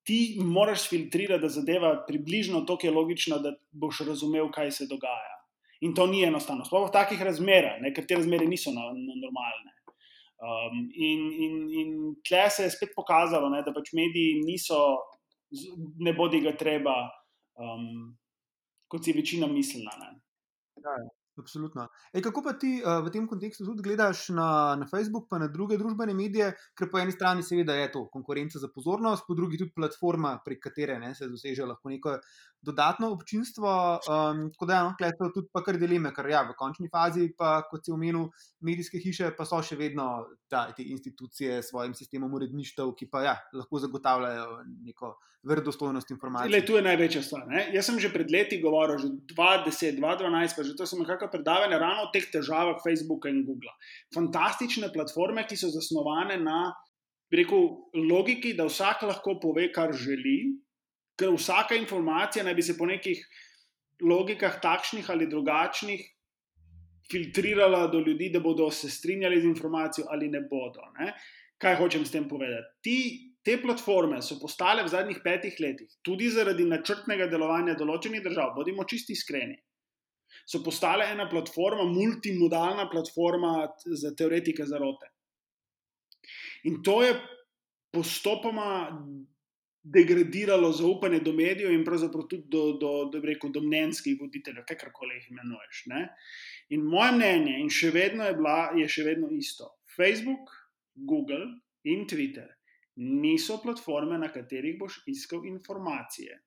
ti moraš filtrirati, da zadeva približno tako je logična, da boš razumel, kaj se dogaja. In to ni enostavno, sploh v takih razmerah, ker te razmere niso na, na normalne. Um, in in, in tle se je spet pokazalo, ne, da pač mediji niso, ne bodi ga treba, um, kot si večina mislila. Ja, ja. Absolutno. E, kako pa ti uh, v tem kontekstu tudi gledaš na, na Facebook, pa na druge družbene medije, ker po eni strani seveda je to konkurenca za pozornost, po drugi tudi platforma, prek katere ne, se doseže lahko neko dodatno občinstvo. Um, tako da, no, tukaj so tudi pa kar dileme, ker ja, v končni fazi, pa kot si omenil, medijske hiše pa so še vedno ta, te institucije s svojim sistemom uredništev, ki pa ja, lahko zagotavljajo neko verodostojnost informacij. Le, tu je največja stvar. Ne? Jaz sem že pred leti govoril, že 2010, 2012, pa že to sem nekako predavanje ravno o teh težavah Facebooka in Google. Fantastične platforme, ki so zasnovane na. Rekel, logiki, da vsak lahko pove, kar želi, ker vsaka informacija naj bi se po nekih logikah, takšnih ali drugačnih, filtrirala do ljudi, da bodo se strinjali z informacijo ali ne bodo. Ne? Kaj hočem s tem povedati? Ti, te platforme so postale v zadnjih petih letih, tudi zaradi načrtnega delovanja določenih držav, bodimo čisti iskreni. So postale ena platforma, multimodalna platforma za teoretike zarote. In to je postopoma degradiralo zaupanje do medijev in pravzaprav tudi do, do, do, rekel, do mnenjskih voditeljev, kakorkoli jih imenuješ. Ne? In moje mnenje, in še vedno je, bila, je še vedno isto. Facebook, Google in Twitter niso platforme, na katerih boš iskal informacije.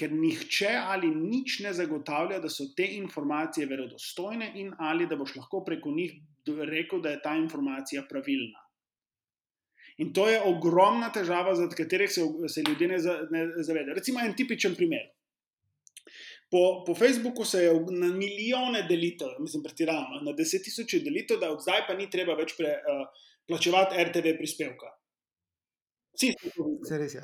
Ker nihče ali nič ne zagotavlja, da so te informacije verodostojne, in ali da boš lahko preko njih rekel, da je ta informacija pravilna. In to je ogromna težava, zaradi katerih se, se ljudje ne, ne zavedajo. Recimo en tipičen primer. Po, po Facebooku se je na milijone delitev, mislim, pretirano, na deset tisoč delitev, da od zdaj pa ni treba več pre, uh, plačevati RTV prispevka. Vsi smo to videli.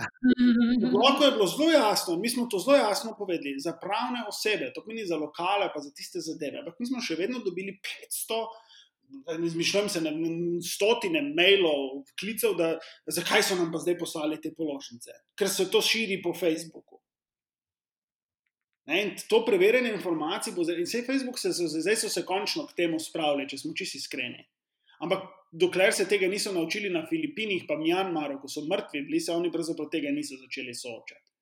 Lahko je bilo zelo jasno, mi smo to zelo jasno povedali za pravne osebe, to pomeni za lokale, pa za tiste zadeve. Ampak mi smo še vedno dobili 500 izmišljujem se na stotine mailov, klicev, da zakaj so nam pa zdaj poslali te položnice, ker se to širi po Facebooku. Ne, in to preverjanje informacij bo zdaj, in vse Facebook se, zdaj so se končno k temu spravili, če smo čisti iskreni. Ampak dokler se tega niso naučili na Filipinih, pa Mjanmaru, ko so mrtvi, bili se oni pravzaprav tega niso začeli soočati.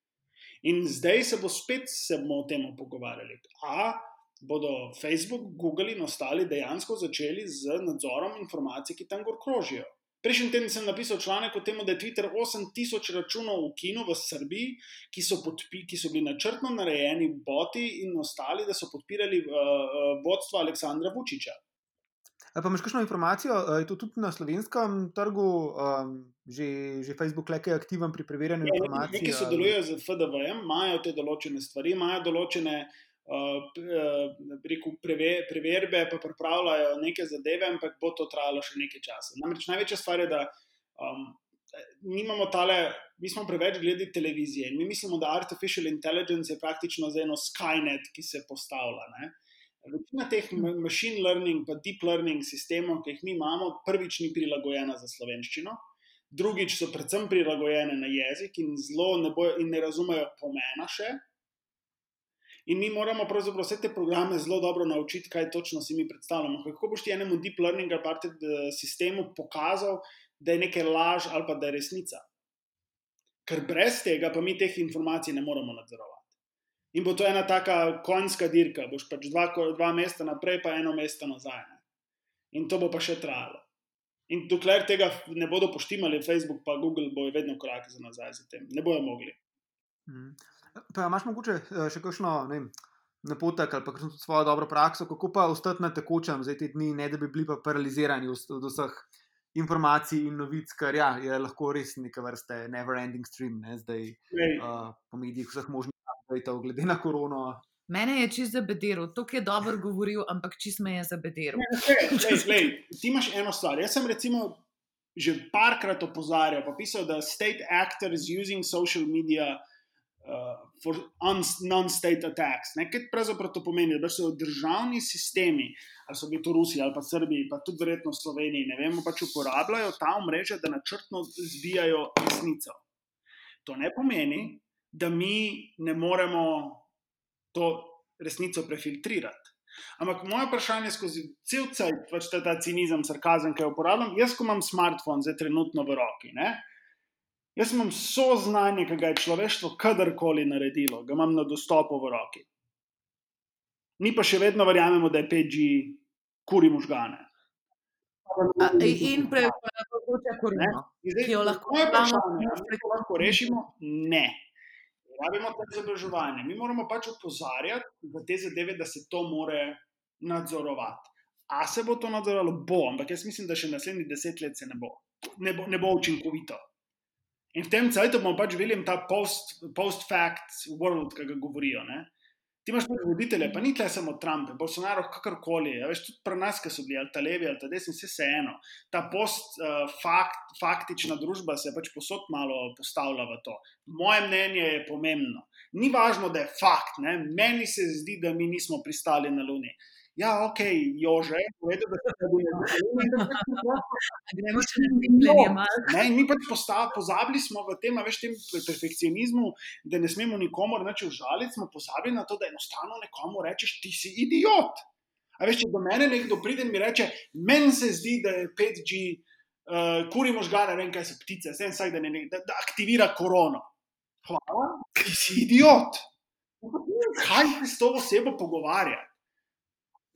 In zdaj se bo spet se bomo o tem pogovarjali. A bodo Facebook, Google in ostali dejansko začeli z nadzorom informacij, ki tam gor krožijo. Prejšnji teden sem napisal članek o tem, da je Twitter 8000 računov v Kinu v Srbiji, ki so, podpi, ki so bili načrtno narejeni, boti in ostali, da so podpirali uh, vodstvo Aleksandra Vučiča. Pa imaš kakšno informacijo, je to tudi na slovenskem trgu, um, že, že Facebook le je aktiven pri preverjanju ja, informacij? Neki sodelujejo z FDV, imajo te določene stvari, imajo določene uh, rekel, preve, preverbe, pa pripravljajo neke zadeve, ampak bo to trajalo še nekaj časa. Namreč največja stvar je, da um, nimamo tale, mi smo preveč gledali televizije in mi mislimo, da artificial intelligence je praktično za eno Skynet, ki se postavlja. Ne? Večina teh machine learning, pa deep learning sistemov, ki jih mi imamo, prvič ni prilagojena za slovenščino. Drugič so predvsem prilagojene na jezik in zelo ne, ne razumejo pomena še, In mi moramo pravzaprav vse te programe zelo dobro naučiti, kaj točno si mi predstavljamo. Kako boš ti enemu deep learning eh, sistemu pokazal, da je nekaj laž ali pa da je resnica. Ker brez tega pa mi teh informacij ne moremo nadzorovati. In bo to ena taka konjska dirka, boš pač dva, dva mesta naprej, pa eno mesto nazaj. Ne? In to bo pa še trajalo. In dokler tega ne bodo poštimali, Facebook pa Google bojo vedno koraki za nazaj za tem. Ne bojo mogli. Mhm. Pa imaš mogoče eh, še kakšno ne vem, napotek ali pa kakšno svojo dobro prakso, kako pa ostati na tekočem za te dni, ne da bi bili pa paralizirani od vseh informacij in novic, ker ja, je lahko res neka vrste never ending stream, ne, zdaj Lej, uh, po medijih vseh možnih updateov glede na korono. Mene je čist zabederil, to je dobro govoril, ampak čist me je zabederil. Lej, lej, lej, ti imaš eno stvar. Jaz sem recimo že parkrat opozarjal, pa pisal, da state actors using social media uh, for non-state attacks. Ne? Kaj pravzaprav to pomeni? Da so državni sistemi, ali so bili to Rusi ali pa Srbiji, pa tudi verjetno Sloveniji, ne vemo, pač uporabljajo ta omrežja, da načrtno zbijajo resnico. To ne pomeni, da mi ne moremo to resnico prefiltrirati. Ampak moje vprašanje skozi cel cel pač ta, ta cinizem, sarkazem, ki jo uporabljam, jaz, ko imam smartphone, zdaj trenutno v roki, ne, jaz imam vso znanje, ki ga je človeštvo kadarkoli naredilo, ga imam na dostopu v roki. Mi pa še vedno verjamemo, da je 5G kuri možgane. A, in prepoča korona. Ki jo lahko lahko rešimo? Ne. Rabimo to izobraževanje. Mi moramo pač opozarjati za te zadeve, da se to more nadzorovati. A se bo to nadzorovalo? Bo, ampak jaz mislim, da še naslednjih deset let se ne bo. Ne bo, ne bo učinkovito. In v tem cajtu bomo pač videli ta post- post-fact world, ki ga govorijo. Ne? Ti imaš tudi voditelje, pa ni tle samo Trump, Bolsonaro, kakorkoli. Ja, veš, tudi pri nas, ki so bili ali ta levi ali ta desni, vse se eno. Ta post-faktična družba se je pač posod malo postavila v to. Moje mnenje je pomembno. Ni važno, da je fakt. Ne? Meni se zdi, da mi nismo pristali na Luni. Ja, ok, Jože, povedal, da se bo Gremo še na cepljenje malo. Ne, in mi pač postav, pozabili smo v tem, a veš, tem perfekcionizmu, da ne smemo nikomor več užaliti, smo pozabili na to, da enostavno nekomu rečeš, ti si idiot. A veš, če do mene nekdo pride in mi reče, meni se zdi, da je 5G, uh, kuri možgane, ne vem, kaj so ptice, vse vsak, da, ne, da, da aktivira korono. Hvala, ti si idiot. Kaj ti s to osebo pogovarjati?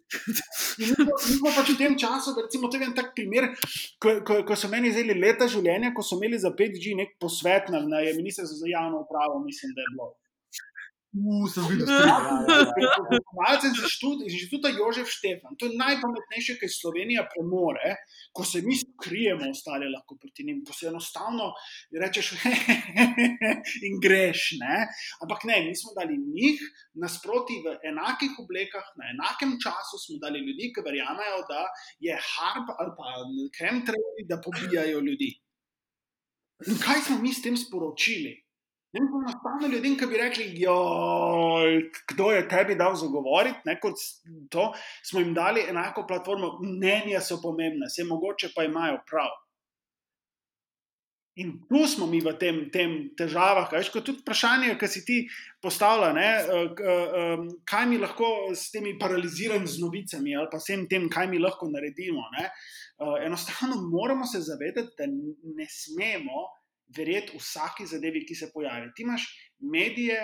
Mi smo- pač v tem času, da recimo je en tak primer, ko, ko, ko so meni vzeli leta življenja, ko so imeli za 5G nek posvet na, na ministrstvu za javno upravo, mislim, da je bilo. Uf, sem videl, da Malce z inštitut- iz inštituta Jožef Štefan. To je najpametnejše, kar Slovenija premore, ko se mi skrijemo, ostali lahko proti njim, ko se enostavno rečeš in greš. Ne? Ampak ne, mi smo dali njih nasproti v enakih oblekah, na enakem času smo dali ljudi, ki verjamejo, da je harp ali pa kremtrevi, da pobijajo ljudi. In kaj smo mi s tem sporočili? Ne vem, enostavno ljudem, ki bi rekli, joj, kdo je tebi dal zagovoriti, ne, kot to, smo jim dali enako platformo, mnenja so pomembna, se mogoče pa imajo prav. In tu smo mi v tem, tem težavah. Veš, kot tudi vprašanje, ki si ti postavlja, ne, eh, eh, kaj mi lahko s temi paraliziranimi z novicami ali pa vsem tem, kaj mi lahko naredimo. Ne. Eh, Enostavno moramo se zavedati, da ne smemo verjeti vsaki zadevi, ki se pojavi. Ti imaš medije,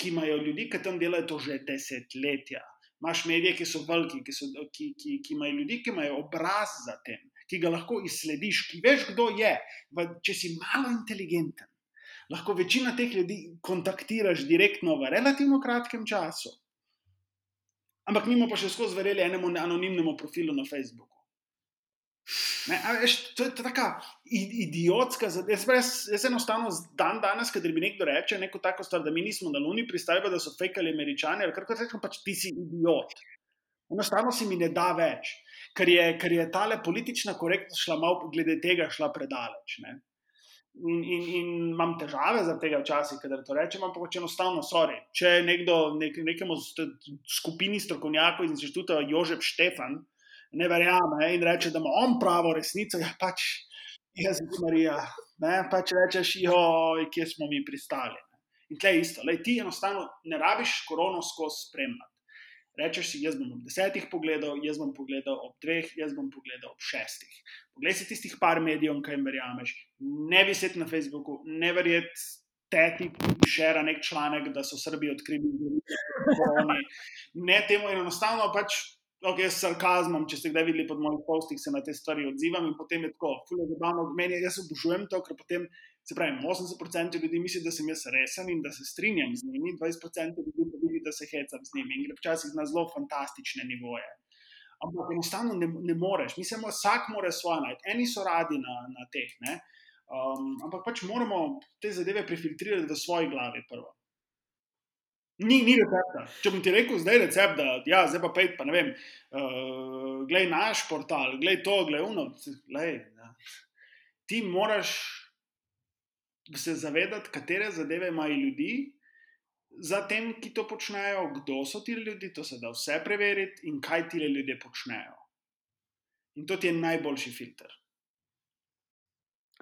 ki imajo ljudi, ki tam delajo to že desetletja. Imaš medije, ki so veliki, ki, so, ki, ki, ki imajo ljudi, ki imajo obraz za tem, ki ga lahko izslediš, ki veš, kdo je. V, če si malo inteligenten, lahko večina teh ljudi kontaktiraš direktno v relativno kratkem času. Ampak mi smo pa še skozi verjeli enemu anonimnemu profilu na Facebooku. Ne, veš, to je taka i- idiotska zadeva. Jaz, jaz, jaz enostavno dan danes, kader mi nekdo reče neko tako stvar, da mi nismo na Luni pristali, da so fejkali američani, ali kar koli rečem, pač ti si idiot. Enostavno si mi ne da več, ker je, ker je tale politična korektnost šla malo glede tega šla predaleč. Ne. In, in, in imam težave zaradi tega včasih, kadar to rečem, ampak pač enostavno, sorry. Če nekdo nek, nekemu skupini strokovnjakov iz inštituta Jožef Štefan ne verjame in reče, da ima on pravo resnico, ja pač jaz sem Marija, ne, pač rečeš, joj, kje smo mi pristali. Ne. In tle je isto, lej, ti enostavno ne rabiš korono skozi spremljati. Rečeš si, jaz bom ob desetih pogledal, jaz bom pogledal ob dveh, jaz bom pogledal ob šestih. Poglej si tistih par medijev, kaj jim verjameš. Ne viseti na Facebooku, ne verjeti teti, ki šera nek članek, da so Srbi odkrili koroni. Ne temu enostavno pač okay, s sarkazmom, če ste kdaj videli pod mojimi postih, se na te stvari odzivam in potem je tako, fulje zabavno od meni. Jaz obožujem to, ker potem, se pravi, 80% ljudi misli, da sem jaz resen in da se strinjam z njimi, 20% ljudi pa vidi, da se hecam z njimi in gre včasih na zelo fantastične nivoje. Ampak enostavno ne, ne moreš, mislim, vsak mora svoje najti. Eni so radi na, na teh, um, ampak pač moramo te zadeve prefiltrirati v svoji glavi prvo. Ni, ni recepta. Če bom ti rekel, zdaj je recept, da ja, zdaj pa pej, pa ne vem, uh, glej naš portal, glej to, glej uno. Glej, ja. Ti moraš se zavedati, katere zadeve imajo ljudi, za tem, ki to počnejo, kdo so ti ljudje, to se da vse preveriti in kaj ti ljudje počnejo. In to ti je najboljši filter.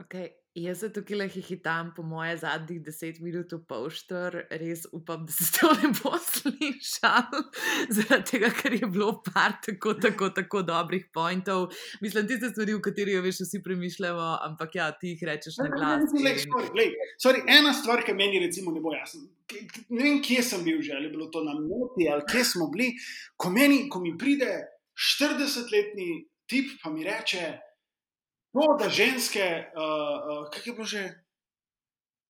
Okay. Jaz se tukaj le hitam, po moje, zadnjih deset minut, pošter, res upam, da se to ne bo slišal, zaradi tega, ker je bilo par tako, tako, tako dobrih pointov. Mislim, tiste stvari, v kateri jo veš, vsi premišljamo, ampak ja, ti jih rečeš na glas. In... Ena stvar, ki meni recimo ne bo jasna. Ne vem, kje sem bil že, ali je bilo to na moti, ali kje smo bili. Ko, meni, ko mi pride 40-letni tip, pa mi reče. To, da ženske, uh, uh, kako je bilo že,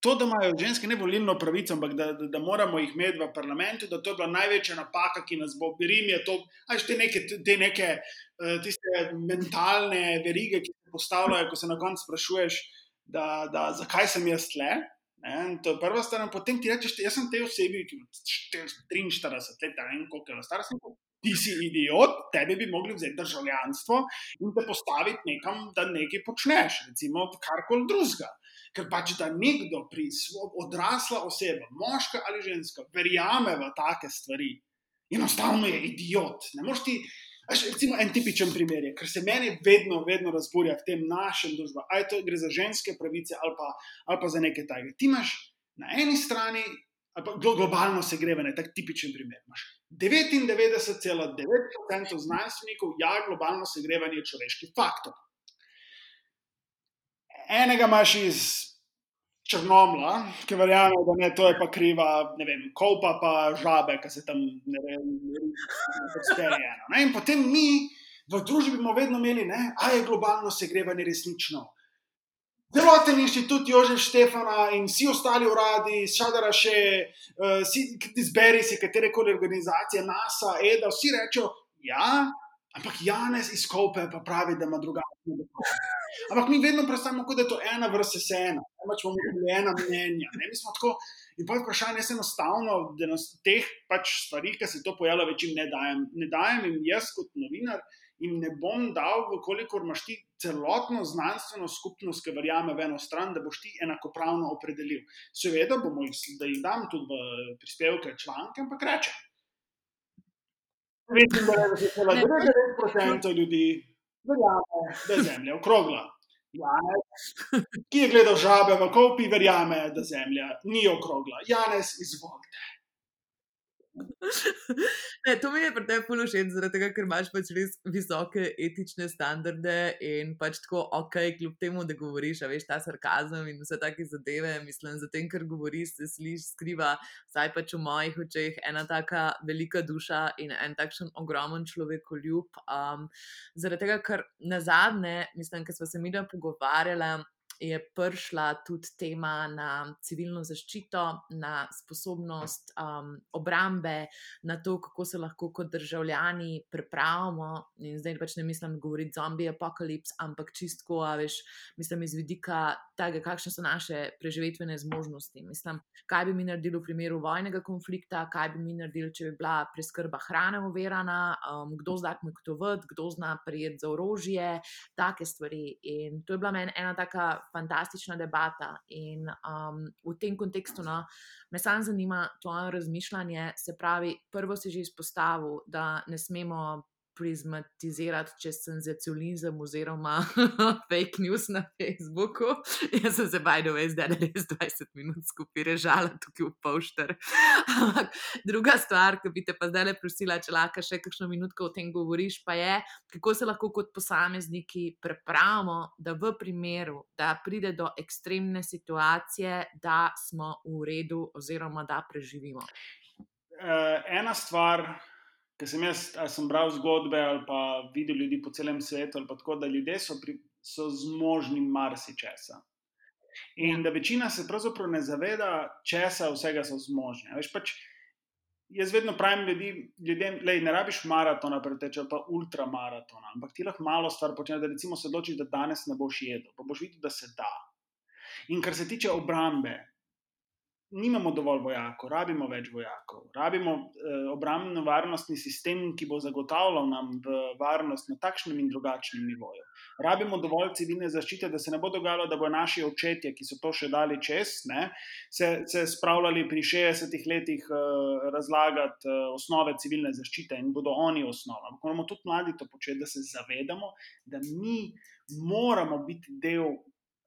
to, da imajo ženske ne volilno pravico, ampak da, da, da moramo jih imeti v parlamentu, da to je bila največja napaka, ki nas bo biril. Aj te neke, te neke uh, tiste mentalne verige, ki se postavljajo, ko se na koncu sprašuješ, da, da, zakaj sem jaz tle. Ne, to je prva stvar, potem ti rečeš, jaz sem te osebi, ki imaš 43 let, ne vem koliko je star, sem ti si idiot, tebi bi mogli vzeti državljanstvo in te postaviti nekam, da nekaj počneš, recimo karkoli drugega. Ker pač da nekdo, pri odrasla oseba, moška ali ženska, verjame v take stvari, enostavno je idiot. Ne moreš ti. Až, recimo, en tipičen primer je, ker se meni vedno, vedno razburja v tem našem družbi, ali to gre za ženske pravice ali pa, ali pa za nekaj takega. Ti imaš na eni strani ali pa globalno segrevanje, tak tipičen primer. Imaš 99,9% znanstvenikov, ja, globalno segrevanje je človeški faktor. Enega imaš iz Črnomla, ki verjame, da ne, to je pa kriva, ne vem, kopa pa žabe, ki se tam ne vem, sperijo. In potem mi v družbi bomo vedno imeli, da je globalno segrevanje resnično. Celoten inštitut Jožef Štefana in vsi ostali uradi, šadara še, uh, si, izberi si katere koli organizacije, NASA, EDA, vsi rečejo, ja, ampak Janez iz Kope pa pravi, da ima drugačne dokaze. Ampak mi vedno predstavljamo, da je to ena vrsta sena, pač imamo tudi ena mnenja. Ne? Mi smo tako. In pa je vprašanje, jaz enostavno, da nas teh pač stvari, ki se to pojavlja, večim ne dajem. Ne dajem jim jaz kot novinar jim ne bom dal, kolikor imaš ti celotno znanstveno skupnost, ki verjame v eno stran, da boš ti enakopravno opredelil. Seveda bomo jih, da jih dam tudi v prispevke, članke, ampak rečem. 99% ljudi verjame, da je zemlja okrogla. Janez, ki je gledal žabe v kopi, verjame, da zemlja ni okrogla. Janez, izvolite. Ne, to mi je pri tebi všeč, zaradi tega, ker imaš pač res visoke etične standarde in pač tako, ok, kljub temu, da govoriš, a veš ta sarkazem in vse take zadeve, mislim, za tem, ker govoriš, se sliš, skriva, vsaj pač v mojih očeh, ena taka velika duša in en takšen ogromen človekoljub. Um, zaradi tega, ker na zadnje, mislim, ker smo se mi da pogovarjali je prišla tudi tema na civilno zaščito, na sposobnost um, obrambe, na to, kako se lahko kot državljani pripravimo. In zdaj pač ne mislim govoriti zombie apokalips, ampak čistko, a veš, mislim iz vidika tega, kakšne so naše preživetvene zmožnosti. Mislim, kaj bi mi naredili v primeru vojnega konflikta, kaj bi mi naredili, če bi bila preskrba hrane uverana, um, kdo zna kmetovati, kdo zna prijeti za orožje, take stvari. In to je bila meni ena taka fantastična debata. In um, v tem kontekstu no, me samo zanima tvoje razmišljanje. Se pravi, prvo si že izpostavil, da ne smemo prizmatizirati čez senzacionalizem oziroma fake news na Facebooku. Jaz sem se bajdo veš, da je res 20 minut skupaj režala tukaj v pošter. Druga stvar, ki bi te pa zdaj le prosila, če lahko še kakšno minutko o tem govoriš, pa je, kako se lahko kot posamezniki prepravimo, da v primeru, da pride do ekstremne situacije, da smo v redu oziroma da preživimo. Uh, ena stvar, ker sem jaz sem bral zgodbe ali pa videl ljudi po celem svetu, ali pa tako, da ljudje so, pri, so zmožni marsičesa. In da večina se pravzaprav ne zaveda, česa vsega so zmožni. Veš, pač, jaz vedno pravim ljudi, ljudem, da ne rabiš maratona, preteče pa ultramaratona, ampak ti lahko malo stvar počneš, da recimo se odločiš, da danes ne boš jedel, pa boš videl, da se da. In kar se tiče obrambe, nimamo dovolj vojakov, rabimo več vojakov, rabimo eh, obrambno-varnostni sistem, ki bo zagotavljal nam varnost na takšnem in drugačnem nivoju. Rabimo dovolj civilne zaščite, da se ne bo dogajalo, da bo naši očetje, ki so to še dali čez, ne, se, se spravljali pri 60 letih eh, razlagati eh, osnove civilne zaščite in bodo oni osnova. Moramo tudi mladi to početi, da se zavedamo, da mi moramo biti del.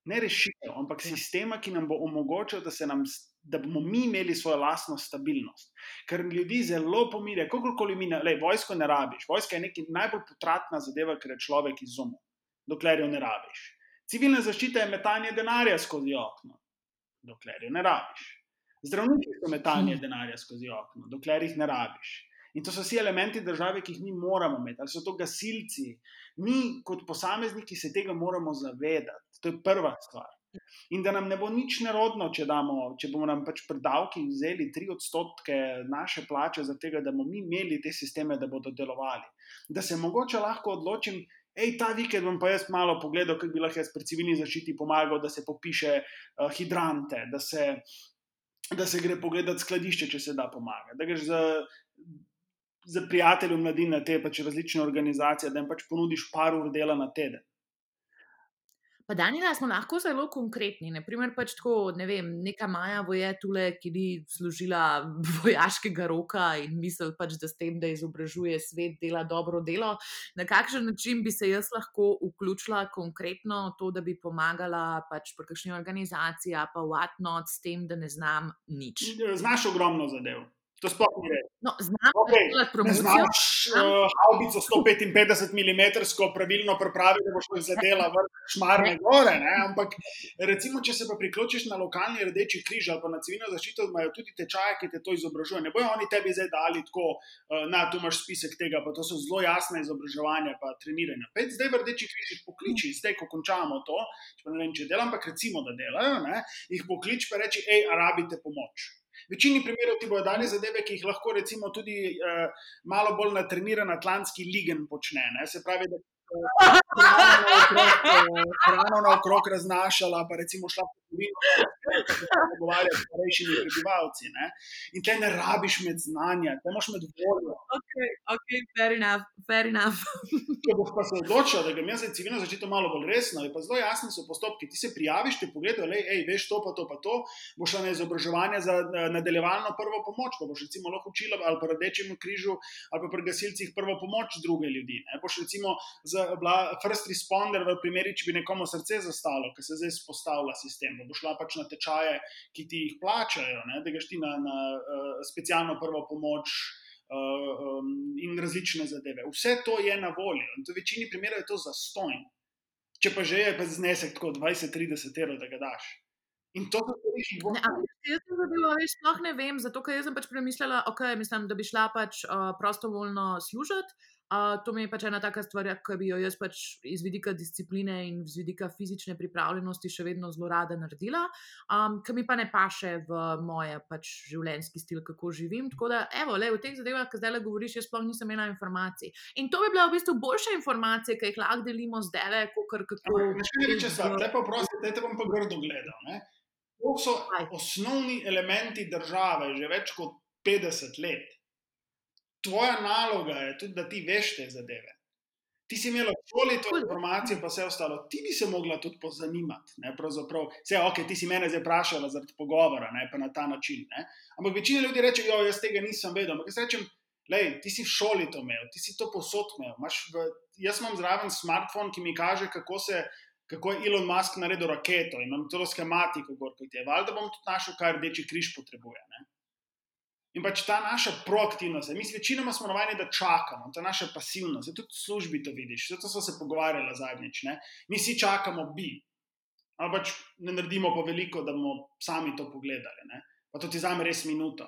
Ne rešitev, ampak ja. sistema, ki nam bo omogočil, da se nam da bomo mi imeli svojo lastno stabilnost. Ker ljudi zelo pomire, kakorkoli mi, le vojsko ne rabiš. Vojska je nekaj najbolj potratna zadeva, ker je človek izumil, dokler jo ne rabiš. Civilna zaščita je metanje denarja skozi okno, dokler jo ne rabiš. Zdravniki so metanje denarja skozi okno, dokler jih ne rabiš. In to so vsi elementi države, ki jih mi moramo imeti, ali so to gasilci. Mi, kot posamezniki, se tega moramo zavedati. To je prva stvar. In da nam ne bo nič nerodno, če, damo, če bomo nam pač pri davkih vzeli tri odstotke naše plače, zato da bomo mi imeli te sisteme, da bodo delovali. Da se mogoče lahko odločim, hej, ta vikend bom pa jaz malo pogledal, kako bi lahko jaz pri civilni zaščiti pomagal, da se popiše uh, hidrante, da se, da se gre pogledat skladišče, če se da pomagati. Da greš za. Za prijatelje mladine, te pač različne organizacije, da jim pač ponudiš par ur dela na teden. Pa Danila, smo lahko zelo konkretni. Naprimer, pač tako, ne vem, neka Maja voje tule, ki ni služila vojaškega roka in misli, pač, da s tem, da izobražuje svet, dela dobro delo. Na kakšen način bi se jaz lahko vključila konkretno v to, da bi pomagala pač pri kakšni organizaciji, pa whatnot, s tem, da ne znam nič. Znaš ogromno zadev. To sploh ni res. No, znam okay. promocijo. Znaš uh, haubico 155 mm, pravilno pripravi, da boš zadela v šmarne gore. Ne? Ampak, recimo, če se pa priključiš na lokalni rdeči križ ali pa na civilno zaščito, imajo tudi tečaje, ki te to izobražujejo. Ne bojo oni tebi zdaj dali tako, uh, na tu imaš spisek tega, pa to so zelo jasne izobraževanja, pa treniranja. Pet zdaj v rdeči križ jih pokliči, zdaj, ko končamo to, če ne vem, če delam, ampak recimo, da delajo, ne? jih pokliči pa reči, hej, arabite pomoč. V večini primerov ti bodo dali zadeve, ki jih lahko recimo tudi uh, malo bolj natreniran atlantski ligen počne. Ne? Se pravi, da hrano naokrog raznašala, pa recimo šla po Slovenijo, da se pogovarjala s starejšimi prebivalci. Ne? In te ne rabiš med znanja, te moš med voljo. Ok, ok, fair enough. Fair enough. Če boš pa se odločil, da grem jaz za civilno zaščito malo bolj resno, je pa zelo jasni so postopki. Ti se prijaviš, ti pogledajo, hej, veš to, pa to, pa to, boš šla na izobraževanje za nadaljevalno prvo pomoč, pa boš recimo lahko učila ali pa rdečem križu ali pa pri gasilcih prvo pomoč druge ljudi. Ne? Boš recimo za, bila first responder v primeru, če bi nekomu srce zastalo, ker se zdaj spostavlja sistem bo šla pač na tečaje, ki ti jih plačajo, ne, da greš ti na, na uh, specialno prvo pomoč. Uh, um, in različne zadeve. Vse to je na voljo, in v večini primerov je to zastojn. Če pa že je pa znesek tako 20-30 evrov, da ga daš. In to kar lahko rečeš. Jaz sem zadeva, veš, sploh ne vem, zato ker sem pač premislila, okay, mislim, da bi šla pač uh, prostovoljno služiti. Uh, to mi je pač ena taka stvar, ki bi jo jaz pač iz vidika discipline in iz vidika fizične pripravljenosti še vedno zelo rada naredila, um, ki mi pa ne paše v moje pač življenjski stil, kako živim. Tako da, evo, le v teh zadevah, ki zdaj le govoriš, jaz sploh nisem imela informacij. In to bi bila v bistvu boljša informacija, ki jih lahko delimo zdaj, le kako. Če rečeš, zdaj pa prosim, da te bom pa grdo gledal. To so osnovni elementi države že več kot 50 let tvoja naloga je tudi, da ti veš te zadeve. Ti si imel šoli to informacijo, pa vse ostalo, ti bi se mogla tudi pozanimati. Vse, ok, ti si mene zdaj vprašala zaradi pogovora, ne pa na ta način. Ne? Ampak večina ljudi reče, jo, jaz tega nisem vedel. Ampak jaz rečem, lej, ti si v šoli to imel, ti si to posod imel. V, jaz imam zraven smartphone, ki mi kaže, kako, se, kako je Elon Musk naredil raketo. Imam celo schematiko, kot je. Valjda bom tudi našel, kaj rdeči križ potrebuje. Ne? In pač ta naša proaktivnost, mi večinoma smo navajeni, da čakamo, ta naša pasivnost, tudi v službi to vidiš, zato smo se pogovarjali zadnjič. Ne? Mi si čakamo, bi, ampak pač ne naredimo pa veliko, da bomo sami to pogledali. Ne? Pa to ti zame res minuto.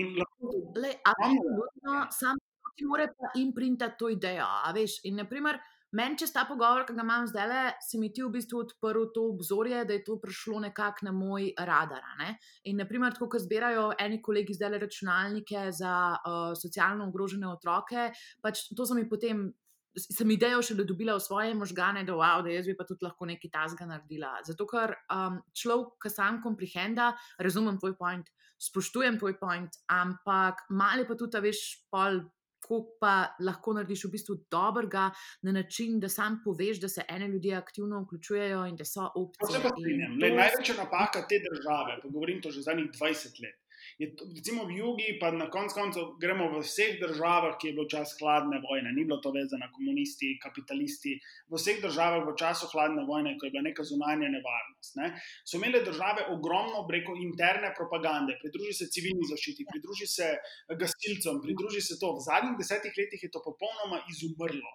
In lahko. Le, absolutno, sam ti mora pa imprintati to idejo. Veš, in naprimer, meni čez ta pogovor, ki ga imam zdaj, le, se mi ti v bistvu odprl to obzorje, da je to prišlo nekako na moj radar. Ne? In naprimer, tako kot zbirajo eni kolegi zdaj računalnike za uh, socialno ogrožene otroke, pač to so mi potem. Sem idejo še dobila v svoje možgane, da, wow, da jaz bi pa tudi lahko nekaj tasga naredila. Zato, ker um, človek, ki sam komprehenda, razumem tvoj point, spoštujem tvoj point, ampak malo je pa tudi, veš, pol, koliko pa lahko narediš v bistvu dobrega na način, da sam poveš, da se ene ljudje aktivno vključujejo in da so To opcije. se pa In strinjam. to Le, največja napaka te države, pa govorim to že zadnjih 20 let. Je recimo v jugi, pa na koncu koncev gremo v vseh državah, ki je bil čas hladne vojne, ni bilo to vezano na komunisti, kapitalisti. V vseh državah v času hladne vojne, ko je bila neka zunanja nevarnost, ne, so imele države ogromno breko interne propagande. Pridruži se civilni zaščiti, pridruži se gasilcem, pridruži se to. V zadnjih desetih letih je to popolnoma izumrlo.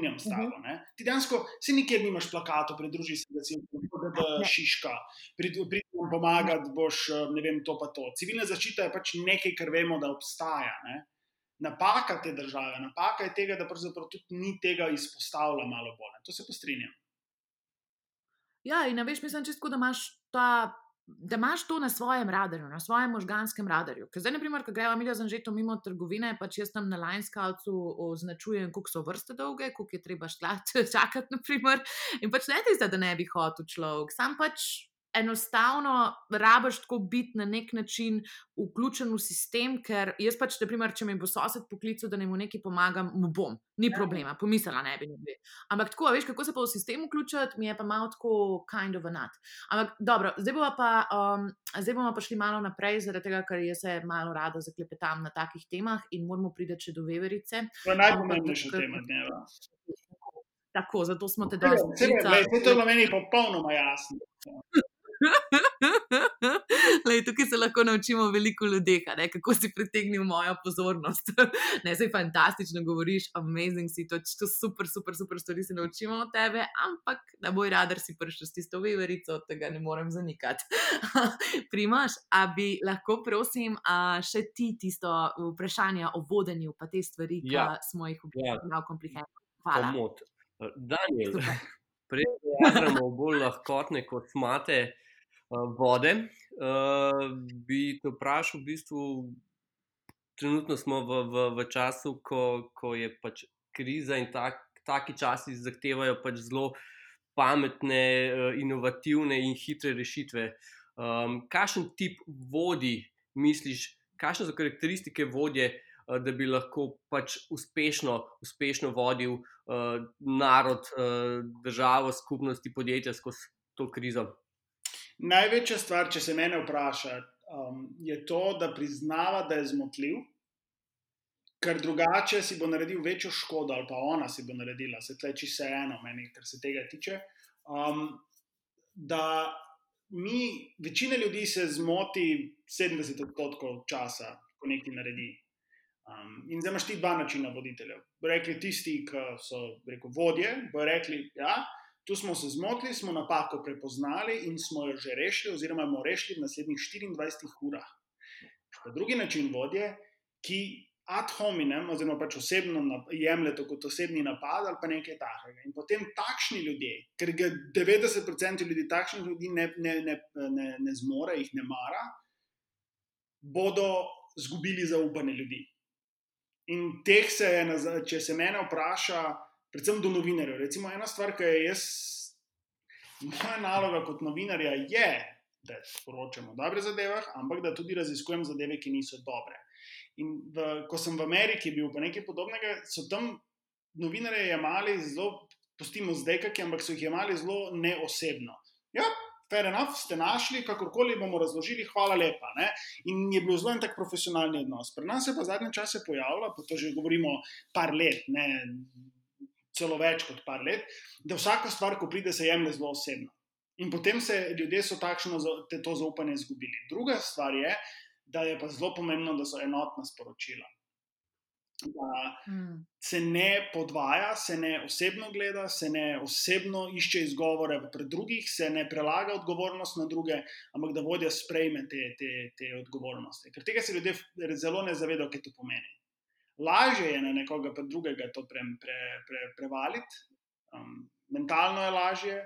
Strinjam s tabo. ne. Ti dejansko si nikjer nimaš plakatov, pridruži se da Ne. šiška, pridruži nam pomagati, boš eh, ne vem to pa to. Civilna zaščita je pač nekaj, kar vemo, da obstaja. Ne. Napaka te države, napaka je tega, da pravzaprav tudi ni tega izpostavila malo bolj. ne. To se pa strinjam. Ja, in veš, mislim, čisto, da imaš ta. Da imaš to na svojem radarju, na svojem možganskem radarju. Ker zdaj, naprimer, ko gremo mi za žeto mimo trgovine, pač jaz tam na Lionscoutu označujem, koliko so vrste dolge, koliko je treba šlati, čakati, naprimer. In pač ne ti zdaj, da ne bi hotel človek, sam pač enostavno rabiš tako biti na nek način vključen v sistem, ker jaz pač, naprimer, če mi bo sosed poklical, da ne mu nekaj pomagam, mu bom, ni problema, pomislila ne bi. Ne bi. Ampak tako, veš, kako se pa v sistem vključiti, mi je pa malo tako kind of a nut. Ampak dobro, zdaj bomo pa, um, zdaj bomo pa šli malo naprej, zaradi tega, ker jaz se malo rada zaklepetam na takih temah in moramo priti še do veverice. To je najpomembnejša Ampak- tema dneva. Tako, zato smo te danes Vse to je bilo meni popolnoma jasno. Lej, tukaj se lahko naučimo veliko ljudi, kako si pritegnil mojo pozornost. ne, zdaj fantastično govoriš, amazing si, to, to super, super, super stvari se naučimo od tebe, ampak na moj radar si prišel s tisto veverico, tega ne morem zanikati. Primaš, a bi lahko, prosim, a, še ti tisto vprašanje o vodenju, pa te stvari, Ja. ki smo jih v Ja. malo komplicirali. Hvala. Komod. Daniel, prej gremo bolj lahkotne kot mate uh, vode. Uh, bi te vprašal, v bistvu, trenutno smo v, v, v času, ko, ko je pač kriza in tak, taki časi zahtevajo pač zelo pametne, uh, inovativne in hitre rešitve. Um, kakšen tip vodi misliš, kakšne so karakteristike vodje? uh, Da bi lahko pač uspešno, uspešno vodil uh, narod, uh, državo, skupnosti, podjetja skozi to krizo. Največja stvar, če se mene vpraša, um, je to, da priznava, da je zmotljiv, ker drugače si bo naredil večjo škodo, ali pa ona si bo naredila, se tleči vse eno, meni, kar se tega tiče. Um, da mi, večina ljudi se zmoti 70 odstotkov časa, ko nekaj naredi. Um, in zdaj imaš ti dva načina voditeljev. Rekli tisti, ki so rekel, vodje, bo rekli, ja, tu smo se zmotili, smo napako prepoznali in smo jo že rešili, oziroma bomo rešili v naslednjih 24 urah. Pa drugi način vodje, ki ad hominem, oziroma pač osebno jemlje to kot osebni napad ali pa nekaj takega. In potem takšni ljudje, ker ga 90% ljudi takšnih ljudi ne, ne, ne, ne, ne zmore, jih ne mara, bodo izgubili zaupanje ljudi. In teh se je, če se mene vpraša, predvsem do novinarjev. Recimo, ena stvar, ki je jaz, moja naloga kot novinarja je, da sporočam o dobrih zadevah, ampak da tudi raziskujem zadeve, ki niso dobre. In v, ko sem v Ameriki bil, pa nekaj podobnega, so tam novinarje jemali zelo, pustimo zdaj, kakšne, ampak so jih jemali zelo neosebno. Ja, enough, ste našli, kakorkoli bomo razložili, hvala lepa. Ne? In je bil zelo en tak profesionalni odnos. Pri nas se pa zadnje čase pojavlja, pa to že govorimo par let, ne celo več kot par let, da vsaka stvar, ko pride, se jemlje zelo osebno. In potem se ljudje so takšno te- to zaupanje izgubili. Druga stvar je, da je pa zelo pomembno, da so enotna sporočila. Da Mm. se ne podvaja, se ne osebno gleda, se ne osebno išče izgovore pred drugih, se ne prelaga odgovornost na druge, ampak da vodja sprejme te, te, te odgovornosti. Ker tega se ljudje zelo ne zavedajo, kaj to pomeni. Lažje je na nekoga pa drugega to pre, pre, pre, prevaliti, um, mentalno je lažje,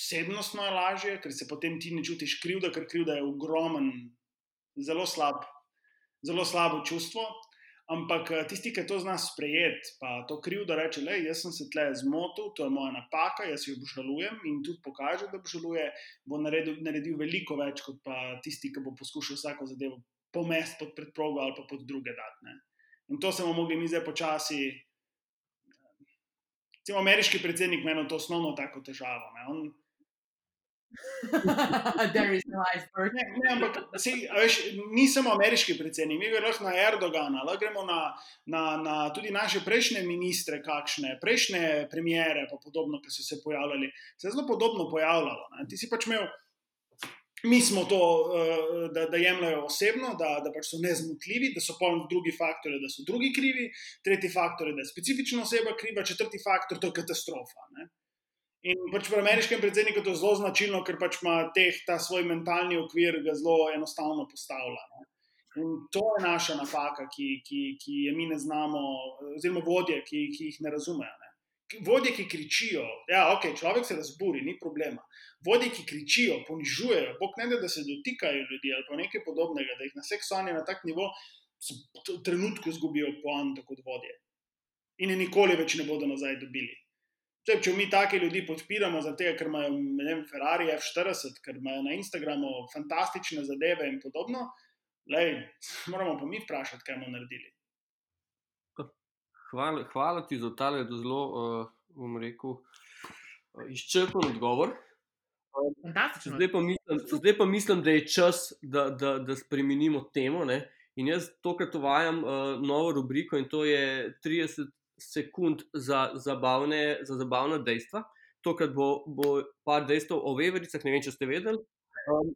osebnostno je lažje, ker se potem ti ne čutiš krivda, ker krivda je ogromen, zelo slab, zelo slabo čustvo. Ampak eh, tisti, ki to zna sprejeti, pa to krivdo reče, da sem se tle zmotil, to je moja napaka, jaz jo obžalujem in tudi pokaže, da obžaluje, bo naredil, naredil veliko več kot pa tisti, ki bo poskušal vsako zadevo pomest pod predprogo ali pa pod druge datne. In to smo mogli mi zdaj počasi. Recimo, ameriški predsednik ima to osnovno tako težavo. Ne? On There is no iceberg. Ne, ne, ampak, a veš, ni samo ameriški predsednik, mi gremo na Erdogana, lahko gremo na, na, na tudi naše prejšnje ministre, kakšne prejšnje premjere, pa podobno, ki so se pojavljali. Se je zelo podobno pojavljalo. Ne. Ti si pač imel, mi smo to, uh, da, da jemljajo osebno, da, da pač so nezmotljivi, da so polni drugi faktori, da so drugi krivi, tretji faktor je, da je specifična oseba kriva, četrti faktor, to je katastrofa. Ne. In pač pri ameriškem predsedniku je to zelo značilno, ker pač ima teh, ta svoj mentalni okvir, ga zelo enostavno postavlja. Ne. In to je naša napaka, ki, ki, ki je mi ne znamo, oziroma vodje, ki, ki jih ne razumejo. Vodje, ki kričijo, ja, okay, človek se razburi, ni problema. Vodje, ki kričijo, ponižujejo, bog ne da, da se dotikajo ljudi ali pa nekaj podobnega, da jih na seksualni na tak nivo v trenutku izgubijo poanta kot vodje. In nikoli več ne bodo nazaj dobili. Če, če mi take ljudi podpiramo, zato ker imajo vem, Ferrari F40, ker imajo na Instagramu fantastične zadeve in podobno, lej, moramo pa mi vprašati, kaj bomo naredili. Hvala, hvala ti za ta zelo, uh, bom rekel, uh, izčrpen odgovor. Zdaj pa, mislim, zdaj pa mislim, da je čas, da, da, da spremenimo temo. Ne? In jaz tokrat uvajam uh, novo rubriko in to je 30 sekund za zabavne, za zabavne dejstva. Tokrat bo, bo par dejstev o vevericah, ne vem, če ste vedeli. Um,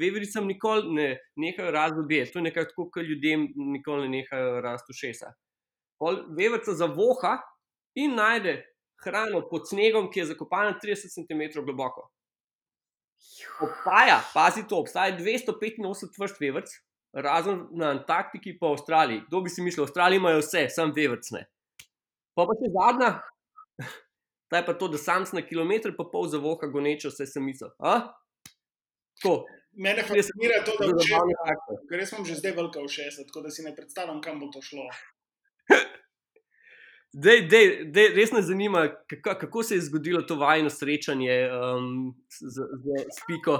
Vevericam nikoli ne nehajo razobje, to je nekaj tako, kot ljudem nikoli ne nehajo rasti šesa. Veverica zavoha in najde hrano pod snegom, ki je zakopana 30 cm globoko. Obstaja, pazi to, obstaja 285 vrst veveric, razen na Antarktiki in Avstraliji. Kdo bi si mislil, Avstralija ima vse, sam vevrcne. Pa pa še zadnja, ta je pa to, da sam na kilometr pa pol za voha gonečo vse sem mislil. Mene fascinira to, da je to že ker jaz sem že zdaj velika v 60, tako da si ne predstavljam, kam bo to šlo. Dej, dej, dej, res me zanima, kako, kako se je zgodilo to vajno srečanje um, z, z, z Piko.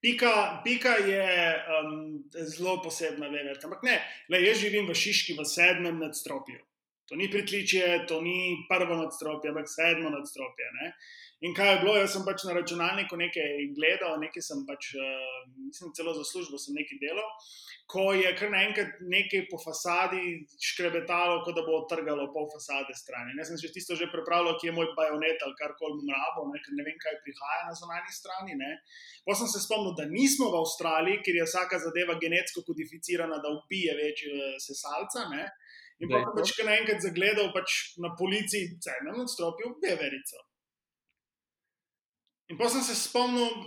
Pika, pika je um, zelo posebna, veš. Ampak ne, le, jaz živim v Šiški, v sedmem nadstropju. To ni pritličje, to ni prvo nadstropje, ampak sedmo nadstropje. Ne? In kaj je bilo, jaz sem pač na računalniku nekaj gledal, nekaj sem pač, uh, mislim, celo za službo sem nekaj delal ko je kar naenkrat nekaj po fasadi škrebetalo, kot da bo odtrgalo pol fasade stran. Jaz sem že tisto že prepravljal, ki je moj bajonet ali kar koli mrabo, ne, ker ne vem, kaj prihaja na zunanji strani. Potem sem se spomnil, da nismo v Avstraliji, ker je vsaka zadeva genetsko kodificirana, da ubije večje eh, sesalca. Ne. In pa sem pač kar naenkrat zagledal pač na policiji, na nadstropju beverico. In pa sem se spomnil,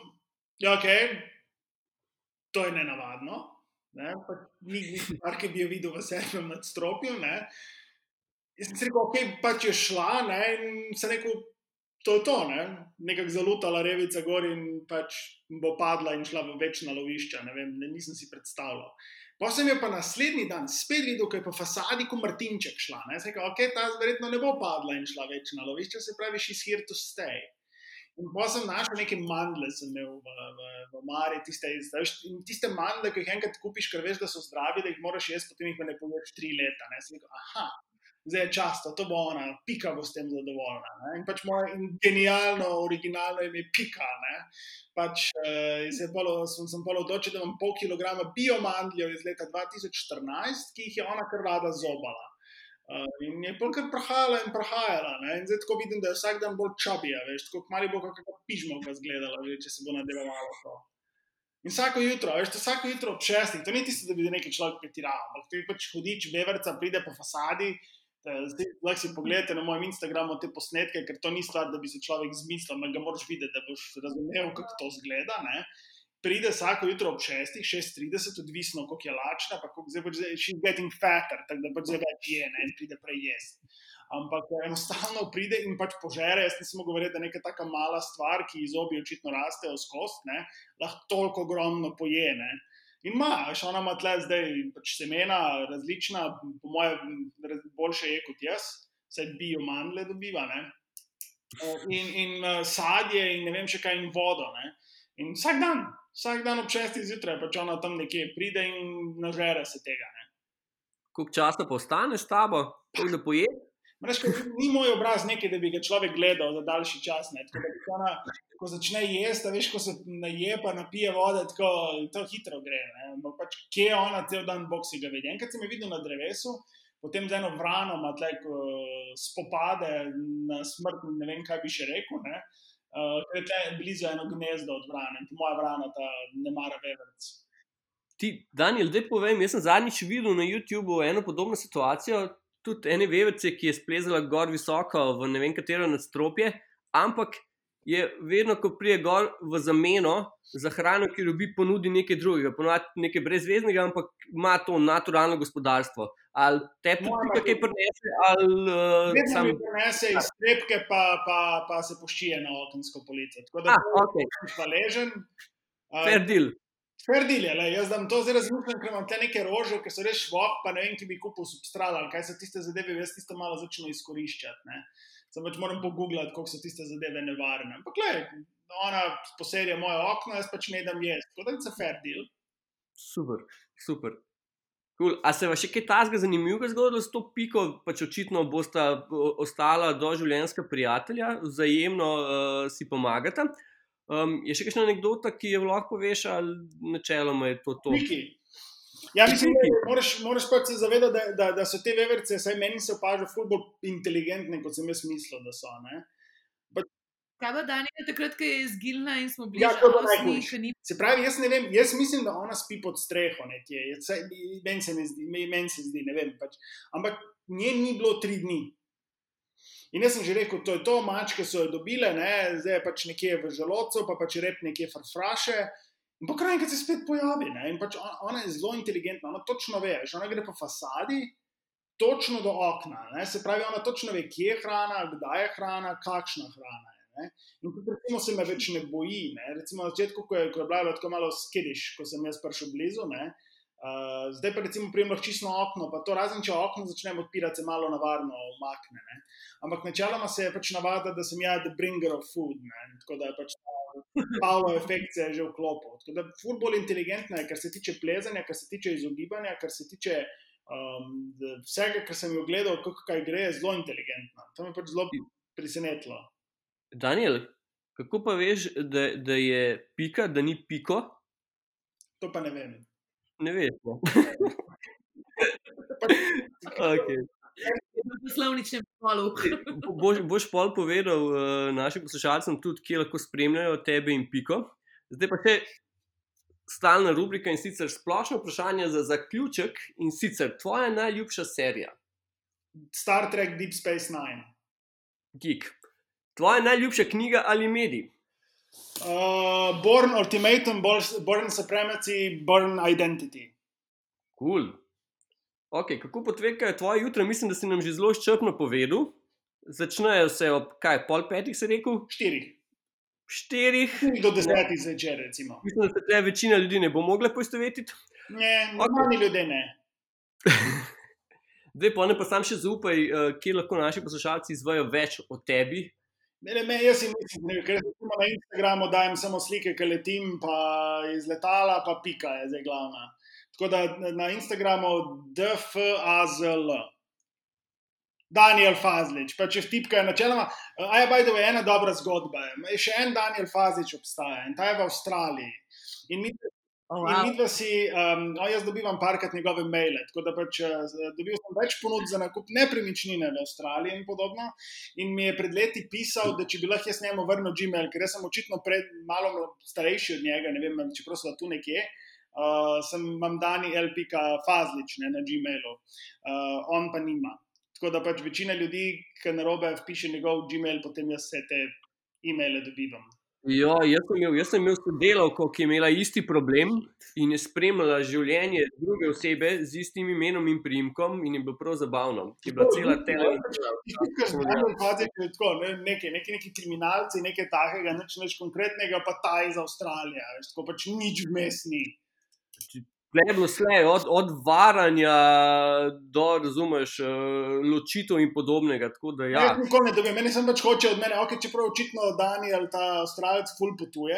da ja, okay, to je to nenavadno. Ni nekaj, ki bi jo videl v sedmem nadstropju. Ne? Jaz sem rekel, ok, pač je šla ne? in se rekel, to je to, ne? nekako zalutala revica gor in pač bo padla in šla v večna lovišča. Ne vem, ne, nisem si predstavljal. Pa sem jo pa naslednji dan spet videl, ko je po fasadi, ko Martinček šla. Ne? Rekel, ok, ta verjetno ne bo padla in šla večna lovišča, se pravi, she's here to stay. Pa sem našel neke mandle, sem imel v, v, v Mari, tiste, tiste mandle, ki jih enkrat kupiš, ker veš, da so zdravi, da jih moraš jesti, potem jih pa ne poješ tri leta. Ne? Sem rekel, aha, zdaj je čas, to bo ona, pika bo s tem zadovoljna. Ne? In pač moje in genialno, originalno ime je pika. Pač, eh, polo, sem sem pa odločil, da imam pol kilograma biomandljev iz leta 2014, ki jih je ona kar rada zobala. Uh, in je kar prahajala in prahajala. Ne? In zdaj tako vidim, da je vsak dan bolj čabija, veš, tako malo bo kakšno pižmo zgledala, če se bo nadaljevalo to. In vsako jutro, veš, to vsako jutro ob šestih, to ni tisto, da bi nekaj človek pretiral, ampak ti pač hodič, beverca, pride po fasadi. Zdaj, lahko si pogledate na mojem Instagramu te posnetke, ker to ni stvar, da bi se človek zmislil, ampak ga moraš videti, da boš razumel, kako to zgleda. Ne? Pride vsako jutro ob 6, 6:30, odvisno koliko je lačna, pa koliko zdaj pač she's getting fatter, tako da pač zdaj več je, ne, in pride prej jesti. Ampak eh, enostavno pride in pač požere. Jaz nisem mogel verjeti, da je neka taka mala stvar, ki iz obi očitno rastejo skozi, lahko toliko ogromno poje. Ne. In ima, še ona ima tle zdaj pač semena, različna, po mojem, boljše je kot jaz, vse bio mandle dobiva. Ne. Eh, In, in uh, sadje, in ne vem še kaj, in vodo. Ne. In vsak dan, vsak dan ob 6 zjutraj, pač ona tam nekje pride in nažere se tega. Ne. Koliko časa pa ostaneš s tabo, koliko da poješ? Reš, ni moj obraz nekaj, da bi ga človek gledal za daljši čas. Tako da ona, ko začne jesti, veš, ko se naje, pa napije vode, tako to hitro gre. Pač, kje je ona cel dan boksi ga vidi. Enkrat sem jo videl na drevesu, potem z eno vrano ima tlek spopade na smrt, ne vem, kaj bi še rekel. Ne. Uh, ker je blizu eno gnezdo od vrane, in po moja vrana ta ne mara veverc. Ti, Daniel, da povem, jaz sem zadnjič videl na YouTubu eno podobno situacijo, tudi ene veverce, ki je splezala gor visoko v ne vem katero nadstropje, ampak je vedno, ko prije gor v zameno za hrano, ki dobi, ponudi nekaj drugega, ponudi nekaj brezveznega, ampak ima to naturalno gospodarstvo. Ali te Moja tudi kaj prinese, ali uh, Vedno sam. mi prenese iz strepke, pa, pa, pa se poščije na okensko polico. Tako da Ah, ok, sem hvaležen. Uh, fair deal. Ferdil je, le, jaz tam to zdaj razmišljam, ker imam te neke rože, ki so res švok, pa ne vem, ki bi kupil substrat ali kaj so tiste zadeve, jaz tisto malo začnem izkoriščati. Ne. Sem pač moram pogooglati, koliko so tiste zadeve nevarne. Ampak, gledaj, ona poserja moje okno, jaz pač ne dam jesti. Tako da je to ferdil. Super, super. Cool. A se vam še kaj tasga zanimivega zgodilo s to piko, pač očitno bosta o- ostala doživljenjska prijatelja, vzajemno uh, si pomagata. Um, je še kakšna anekdota, ki jo lahko poveš, ali načeloma je to to? Piki. Ja, mislim, da moraš, moraš pač se zavedati, da, da, da so te veverce, saj meni se opaža, ful bolj inteligentne, kot sem jaz mislil, da so. Ne? Kaj pa Daniel, takrat, ko je izginila in smo bili Ja, že ni Se pravi, jaz ne vem, jaz mislim, da ona spi pod streho nekje. Meni se, ne zdi, meni se zdi, ne vem. Pač. Ampak nje ni bilo tri dni. In jaz sem že rekel, to je to, mačke so jo dobile, ne? zdaj je pač nekje v želodcu, pa pač rep nekje frfraše. In po krajnem, se spet pojavi. Ne? In pač ona, ona je zelo inteligentna, ona točno ve, veš, ona gre po fasadi. Točno do okna, ne? se pravi, ona točno ve, kje je hrana, kdaj je hrana, kakšna hrana je. Ne? In tudi, recimo, se me več ne boji. Ne? Recimo, na začetku, ko je, ko je bila tako malo skediš, ko sem jaz prišel blizu. Ne? Uh, zdaj pa recimo prijemljaš čisto okno, pa to razen če okno začnem odpirati, se malo navarno umakne. Ne? Ampak načeloma se je pač navada, da sem jaz the bringer of food. Ne? Tako da je pač Pavlo efekt se je že vklopil. Tako da ful bolj inteligentna je, kar se tiče plezanja, kar se tiče izogibanja, kar se tiče um, vsega, kar sem jo gledal, kako kaj gre, je zelo inteligentna. To me je pač zelo presenetilo. Daniel, kako pa veš, da, da je pika, da ni piko? To pa ne vem. Ne veš. Ne? Pač, Okay. v poslovničnem polu. Boš, boš pol povedal uh, našim poslušalcem tudi, kje lahko spremljajo tebe in piko. Zdaj pa še stalna rubrika in sicer splošno vprašanje za zaključek in sicer tvoja najljubša serija, Star Trek Deep Space Nine. Geek. Tvoja najljubša knjiga ali medij? Uh, Born Ultimatum, Born- Supremacy, Born Identity. Cool. Okay, kako potekajo tvoje jutra? Mislim, da si nam že zelo izčrpno povedal. Začnejo se ob kaj, pol petih, si rekel, Štirih. štirih. Štiri do desetih zvečer, recimo. Mislim, da se te večina ljudi ne bo mogla poistovetiti. Ne, normalni okay. ljudje ne. Zdaj pa ne pa sam še zaupaj, uh, kje lahko naši poslušalci izvajo več o tebi. Ne, ne, jaz si mislim, ne, ker recimo na Instagramu dajem samo slike, ki letim, pa iz letala, pa pika je zdaj glavna. Tako da na Instagramu DFAZL. Daniel Fazlič, pa če vtipkajo načeloma, a je bajdo ena dobra zgodba. Še en Daniel Fazlič obstaja in ta je v Avstraliji. In mi, Oh, In mi dva si, um, no, jaz dobivam parkrat njegove maile, tako da pač uh, dobil sem več ponudb za nakup nepremičnine v Avstraliji in podobno. In mi je pred leti pisal, da če bi lahko jaz njemu vrnil Gmail, ker sem očitno pred, malo starejši od njega, ne vem, čeprav so tu nekje. Uh, sem imam Dani LPK Fazlič ne, na Gmailu, uh, on pa nima. Tako da pač večina ljudi, ki na robe vpiše njegov Gmail, potem jaz vse te e-maile dobivam. Ja, jaz sem imel, jaz sem imel sodelavko, ki je imela isti problem in je spremljala življenje druge osebe z istim imenom in primkom, in je bilo prav zabavno. Je bila cela televizija. Nekaj, neki, neki kriminalci, nekaj takega, nič, nič konkretnega, pa ta iz Avstralije, veš, tako pač nič vmesni. Le je bilo vse, od, od varanja do, razumeš, eh, ločitev in podobnega. Da, ja. Ne, nikoli ne dobim, meni sem pač hoče od mene, okay, čeprav očitno Daniel, ta avstralec, ful potuje.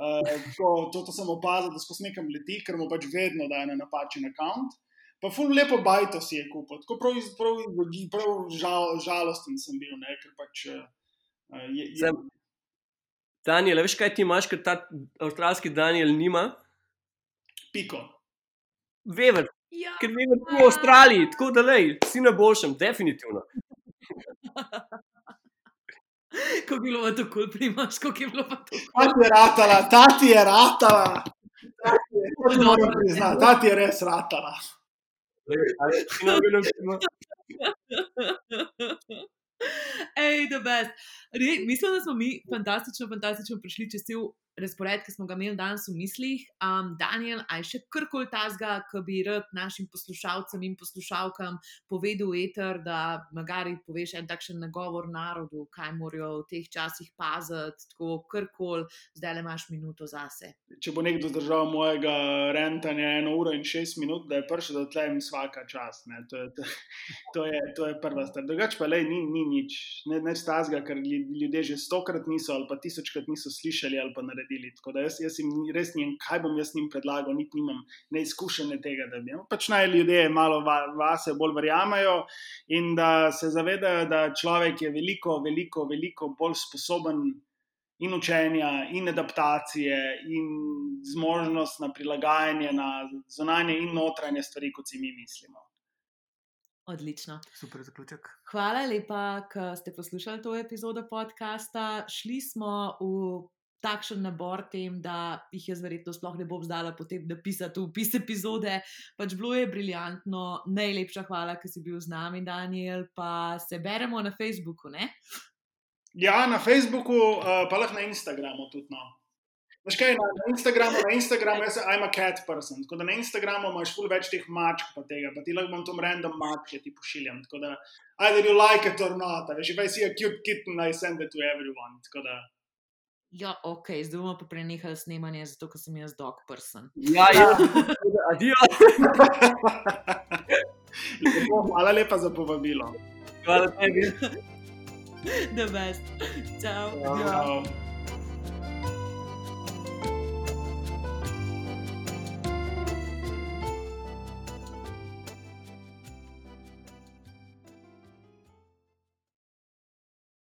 Uh, to, to, to sem opazil, da skozi nekam leti, ker mu pač vedno daje na napačen račun. Pa ful lepo bajto si je kupil, tako prav, prav, prav žal, žalosten sem bil, ne, ker pač. Uh, je, je... Daniel, veš kaj ti imaš, ker ta avstralski Daniel nima? Piko. Vever. Ja. Ker vever v Avstraliji, tako da lej, si na boljšem, definitivno. Ko je bilo to kul, primaš, kako je bilo to. Ta ti je ratala, ta ti je ratala. Ta ti je res ratala. Ej, da best. Mislim, da smo mi fantastično, fantastično prišli čez cel razpored, ki smo ga imeli danes v mislih. Um, Daniel, aj še karkoli tazga, ki bi rad našim poslušalcem in poslušalkam povedal, eter, da magari poveš en takšen nagovor narodu, kaj morajo v teh časih paziti, tako karkoli, zdaj le imaš minuto zase. Če bo nekdo zdržal mojega rentanja eno uro in šest minut, da je prišel do tlem vsaka čas. To je, to, to, je, to je prva stvar. Drugač pa le ni, ni nič, ne, neč tazga, ker ljudje že stokrat niso ali pa tisočkrat niso slišali ali pa naredili naredili. Tako da jaz, jaz jim res ne vem, kaj bom jaz jim predlagal, niti nimam neizkušene tega, da bi. Pač naj ljudje malo vase bolj verjamejo in da se zavedajo, da človek je veliko, veliko, veliko bolj sposoben. In učenja, in adaptacije, in zmožnost na prilagajanje na zunanje in notranje stvari, kot si mi mislimo. Odlično. Super zaključek. Hvala lepa, da ste poslušali to epizodo podcasta. Šli smo v takšen nabor tem, da jih jaz verjetno sploh ne bom znala potem napisati v opis epizode. Pač bilo je briljantno, najlepša hvala, ker si bil z nami, Daniel, pa se beremo na Facebooku. Ne? Ja, na Facebooku, uh, pa lahko na Instagramu tudi. No. Veš kaj, na, na Instagramu, na Instagramu, jaz sem a cat person. Tako da na Instagramu imaš ful več teh mačk, pa tega, pa ti lahko bom tam random mačke ti pošiljam. Tako da, either you like it or not, veš, if I see a cute kitten, I send it to everyone. Tako da. Ja, ok, zdaj bomo pa prenehali snemanje, zato ker sem jaz dog person. Ja, ja, adijo. Hvala lepa za povabilo. Hvala tebi. The best. Ciao. Ciao.